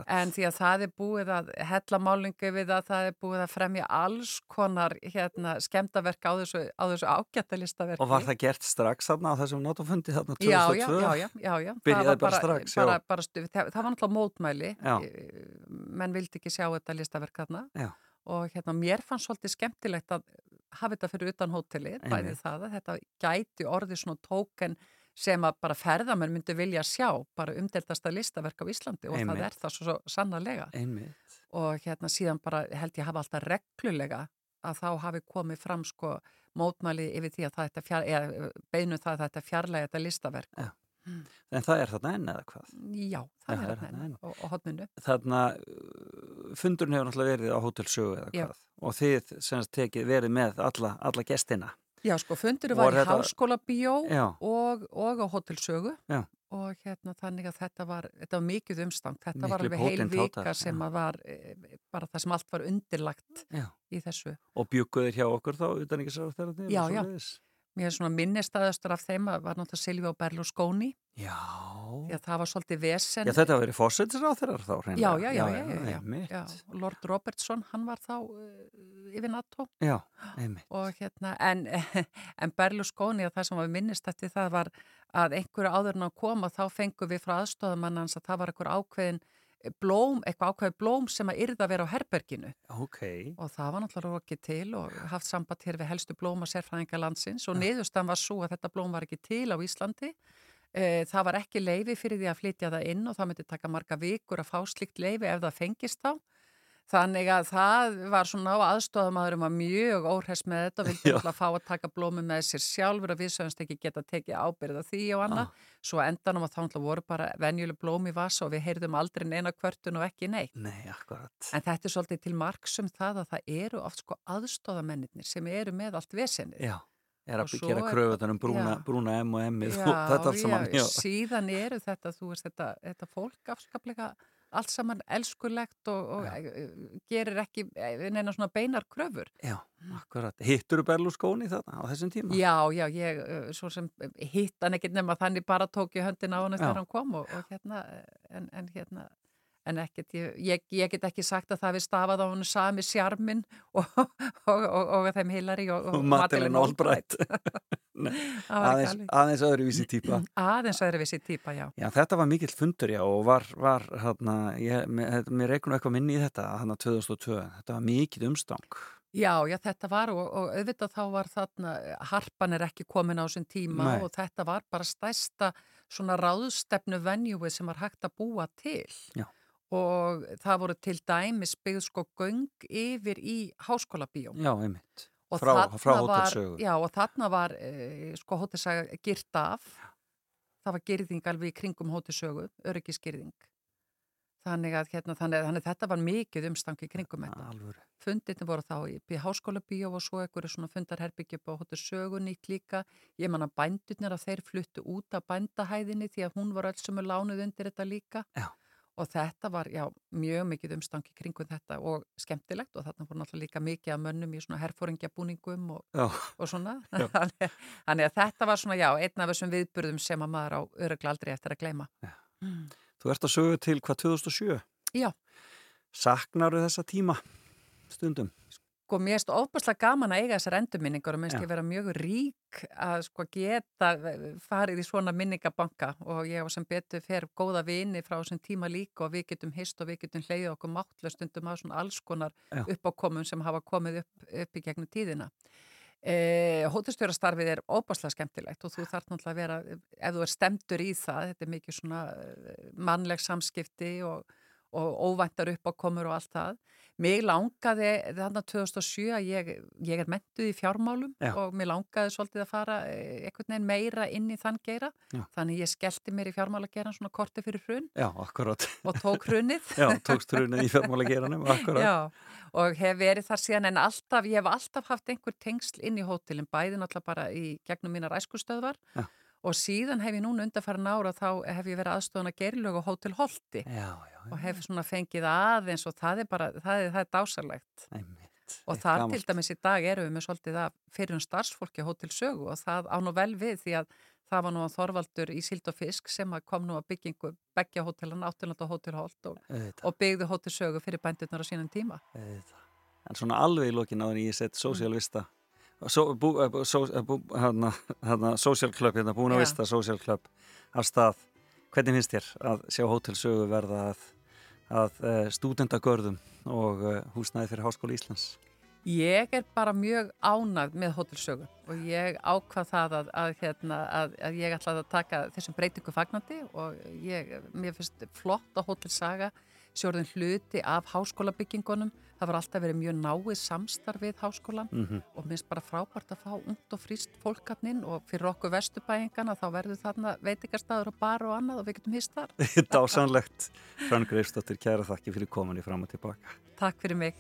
En því að það er búið að hella málingu við að það er búið að fremja alls konar hérna, skemdaverk á þessu, á þessu ágætta listaverki. Og var það gert strax þarna á þessum náttúfundi þarna 2002? Já, já, já, já, já, Byrjaði var bara strax, bara, bara það, var náttúrulega mótmæli. Eh, menn vildi ekki sjá þetta listaverk Já. og hérna mér fannst svolítið skemmtilegt að hafa þetta fyrir utan hótelið, bæði það að þetta gæti orðið svona tóken sem að bara ferðamenn myndi vilja sjá, bara umdeltasta listaverk á Íslandi og það Einmitt. er það svo, svo sannarlega Einmitt og hérna síðan bara held ég hafa alltaf reglulega að þá hafi komið fram sko mótmæli yfir því að það eða beinu það að það að fjarlæga þetta listaverk. Já. En það er þarna enn eða hvað? Já, það Það er þarna enn og, og hotninu. Þarna uh, fundurinn hefur náttúrulega verið á Hotel Sögu eða Já. hvað og þið semst tekið verið með alla, alla gestina Já, sko, fundur Var í þetta- Háskóla Bíó og, og á Hotelsögu Já. og hérna þannig að þetta var, þetta var mikið umstang, þetta Miklu var alveg heil vika hátíð, sem að var e, bara það sem allt var undirlagt Já. í þessu. og bjúkuðir hjá okkur þá utan ekki sá þeirra Já, já. Mér er svona minnistæðastur af þeim að var náttúrulega Silvia Berlusconi Já. því að það var svolítið vesen. Já, þetta hafi verið fósættis á þeirra þá Já, já, já, já, já, já. Og Lord Robertson, hann var þá uh, yfir NATO Já, einmitt. og hérna, en, en Berlusconi að það sem var minnist eftir það var að einhverju áður en að koma þá fengum við frá hans að það var einhver ákveðin blóm, eitthvað ákveðin blóm sem að yrða að vera á herberginu Ok. og það var náttúrulega rokið til og haft samband hér við helstu blóma sérfræðinga landsins og niðurstan var svo að þetta blóm var ekki til á Íslandi Eh, Það var ekki leifi fyrir því að flytja það inn og það myndi taka marga vikur að fá slikt leifi ef það fengist þá. Þannig að það var svona á aðstofamaðurum var mjög óhress með þetta og vildi alltaf fá að taka blómi með sér sjálfur og við sögumst ekki geta tekið ábyrða því og annað. Svo endanum að þá náttúrulega voru bara venjuleg blómi í vasa og við heyrðum aldrei neina kvörtun og ekki neitt. Nei, akkurat. En þetta er svolítið til marksum það að það eru oft sko aðstofamennir sem eru með allt vesenið. Já, er að svo gera er- kröfutan um brúna, brúna M og M-ið og þetta allt saman. já, síðan eru þetta, þú veist, þetta, þetta fólk afskaplega allt saman elskulegt og, og eh, gerir ekki eh, neina svona beinar kröfur. Já, akkurat. Hittur þú Berlusconi þarna á þessum tíma? Já, já, ég eh, svo sem hitt hann ekkert nema þannig bara tók ég höndin á hann þegar hann kom og, og hérna, en, en hérna, en ekkert, ég, ég, get ekki sagt að það við stafað á hann sami sjarmin og, og, og, og þeim Hillary og, Og Madeleine Aðeins, aðeins öðruvísi típa. Aðeins öðruvísi típa, já. Já, þetta var mikill fundur, já, og var, var hérna, mér, reiknum eitthvað minni í þetta, hérna 2002, þetta var mikill umstang. Já, já, þetta var og, og auðvitað þá var þarna, harpan er ekki komin á þessum tíma Nei. og þetta var bara stærsta svona ráðstefnu venjúið sem var hægt að búa til Já. og það voru til dæmis byggð sko göng yfir í háskóla bíó Já, einmitt. Og Frá, frá hótelsögu. já, og þarna var e, sko hótelsaga gyrt af það var gyrðing alveg í kringum hótelsögu öryggisgyrðing þannig að, hérna, þannig, þannig að þetta var mikið umstangi í kringum þetta Alvöru. fundirni voru þá í háskóla bíó og svo einhverju svona fundarherbyggjum á hótelsögu nýtt líka ég man að bændurnir að þeir fluttu út af bændahæðinni því að hún var öll sem er lánuð undir þetta líka Já. Og þetta var, já, mjög mikið umstangi kringum þetta og skemmtilegt og þarna voru náttúrulega líka mikið að mönnum í svona herfóringjabúningum og, og svona þannig, að þetta var svona, já, einn af þessum viðburðum sem að maður á öruglega aldrei eftir að gleyma mm. Þú ert að sögu til hvað 2007? Já. Saknaru þessa tíma stundum? Sko, mér erst ofbærslega gaman að eiga þessar endurminningar og mér erst ég vera mjög rík að sko geta farið í svona minningabanka og ég var sem betur fer góða vini frá þessum tíma líka og við getum hist og við getum hleyðið okkur máttlega stundum á svona alls konar Já. uppákomum sem hafa komið upp, upp í gegnum tíðina. Eh, Hótustjórastarfið er óbáslega skemmtilegt og þú þarf náttúrulega að vera, ef þú er stemdur í það, þetta er mikið svona eh, mannleg samskipti og, og óvæntar uppákomur og allt það. Mig langaði þarna 2007 að ég, ég er mentuð í fjármálum Já. og mér langaði svolítið að fara eh, einhvern veginn meira inn í þann geira. Já. Þannig ég skellti mér í fjármálageran svona korti fyrir hrun Já, akkurat. og tók hrunið. Já, tókst hrunið í fjármálageranum, akkurat. Já, og hef verið þar síðan en alltaf, ég hef alltaf haft einhver tengsl inn í hótelin, bæði náttúrulega bara í gegnum mínar æskustöðvar Já. og síðan hef ég núna undarfæra nára þá hef ég verið aðstofan að gerlög og hótel Holti Já, já, og hef svona fengið aðeins og það er bara, það er, það er dásalegt einmitt. og þar gamalt. til dæmis í dag erum við með svolítið að fyrir um starfsfólki á hótel Sögu og það á nú vel við því að það var nú að Þorvaldur í Sild og Fisk sem kom nú að byggingu beggja hótelan, áttunland og hótel Holt og, og byggðu hótel Sögu fyrir bændurnar á sínum tíma. Auðvitað. En svona alveg í lokin áður en ég sett so, eh, bú, so, eh, hana, hana, social club, hérna, búin að vista social club af stað. Hvernig finnst þér að sjá hótelsögu verða að, að uh, stúdendagörðum og uh, húsnæði fyrir Háskóla Íslands? Ég er bara mjög ánað með hótelsögu og ég ákvað það að, að, hérna, að, að ég ætlaði að taka þessum breytingu fagnandi og ég, mér finnst flott að hótelsaga sjórðin hluti af háskólabyggingunum. Það var alltaf verið mjög náið samstarf við háskólan Mhm. og mér finnst bara frábært að fá ungt og fríst fólkarninn og fyrir okkur vesturbæingana þá verður þarna veitingarstaður og bar og annað og við getum hist þar. Dásanlegt. Frank Greifsdóttir, kæra þakki fyrir komin í fram og tilbaka. Takk fyrir mig.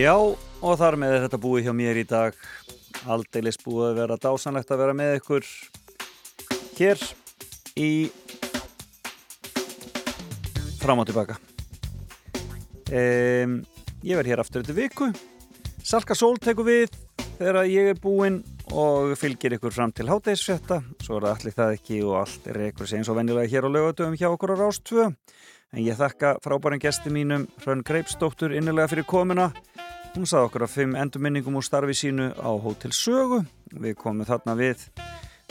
Já, og þar með þetta búið hjá mér í dag. Aldeilis búið að vera dásanlegt að vera með ykkur hér í fram og tilbaka. Um, ég verð hér aftur þetta viku. Salka Sól tekur við þegar ég er búinn og fylgir ykkur fram til hátægisfjötta. Svo er það allir það ekki og allt er ykkur sem eins og venjulega hér á lögatöfum hjá okkur á Rástvö. En ég þakka frábærin gesti mínum Hrönn Greipsdóttur innilega fyrir komuna. Hún sagði okkur að fimm endurminningum úr starfi sínu á Hótel Sögu. Við komum þarna við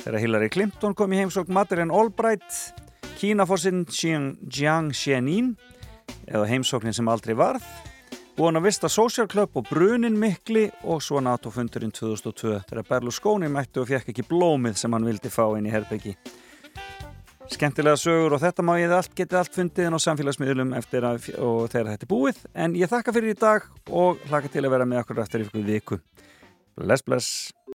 þegar Hillary Clinton kom í heimsók Madeleine Albright, Kínafossinn Jiang Xianin eða heimsóknin sem aldrei varð búin að vista Social Club og Brunin Mikli og svo NATO-fundurinn 2002 þegar Berlusconi mætti og fekk ekki blómið sem hann vildi fá inn í herbyggi skemmtilega sögur og þetta má ég allt, getið allt fundið inn á samfélagsmiðlum eftir að, þegar þetta er búið. En ég þakka fyrir í dag og hlaka til að vera með okkur eftir ykkur viku. Bless bless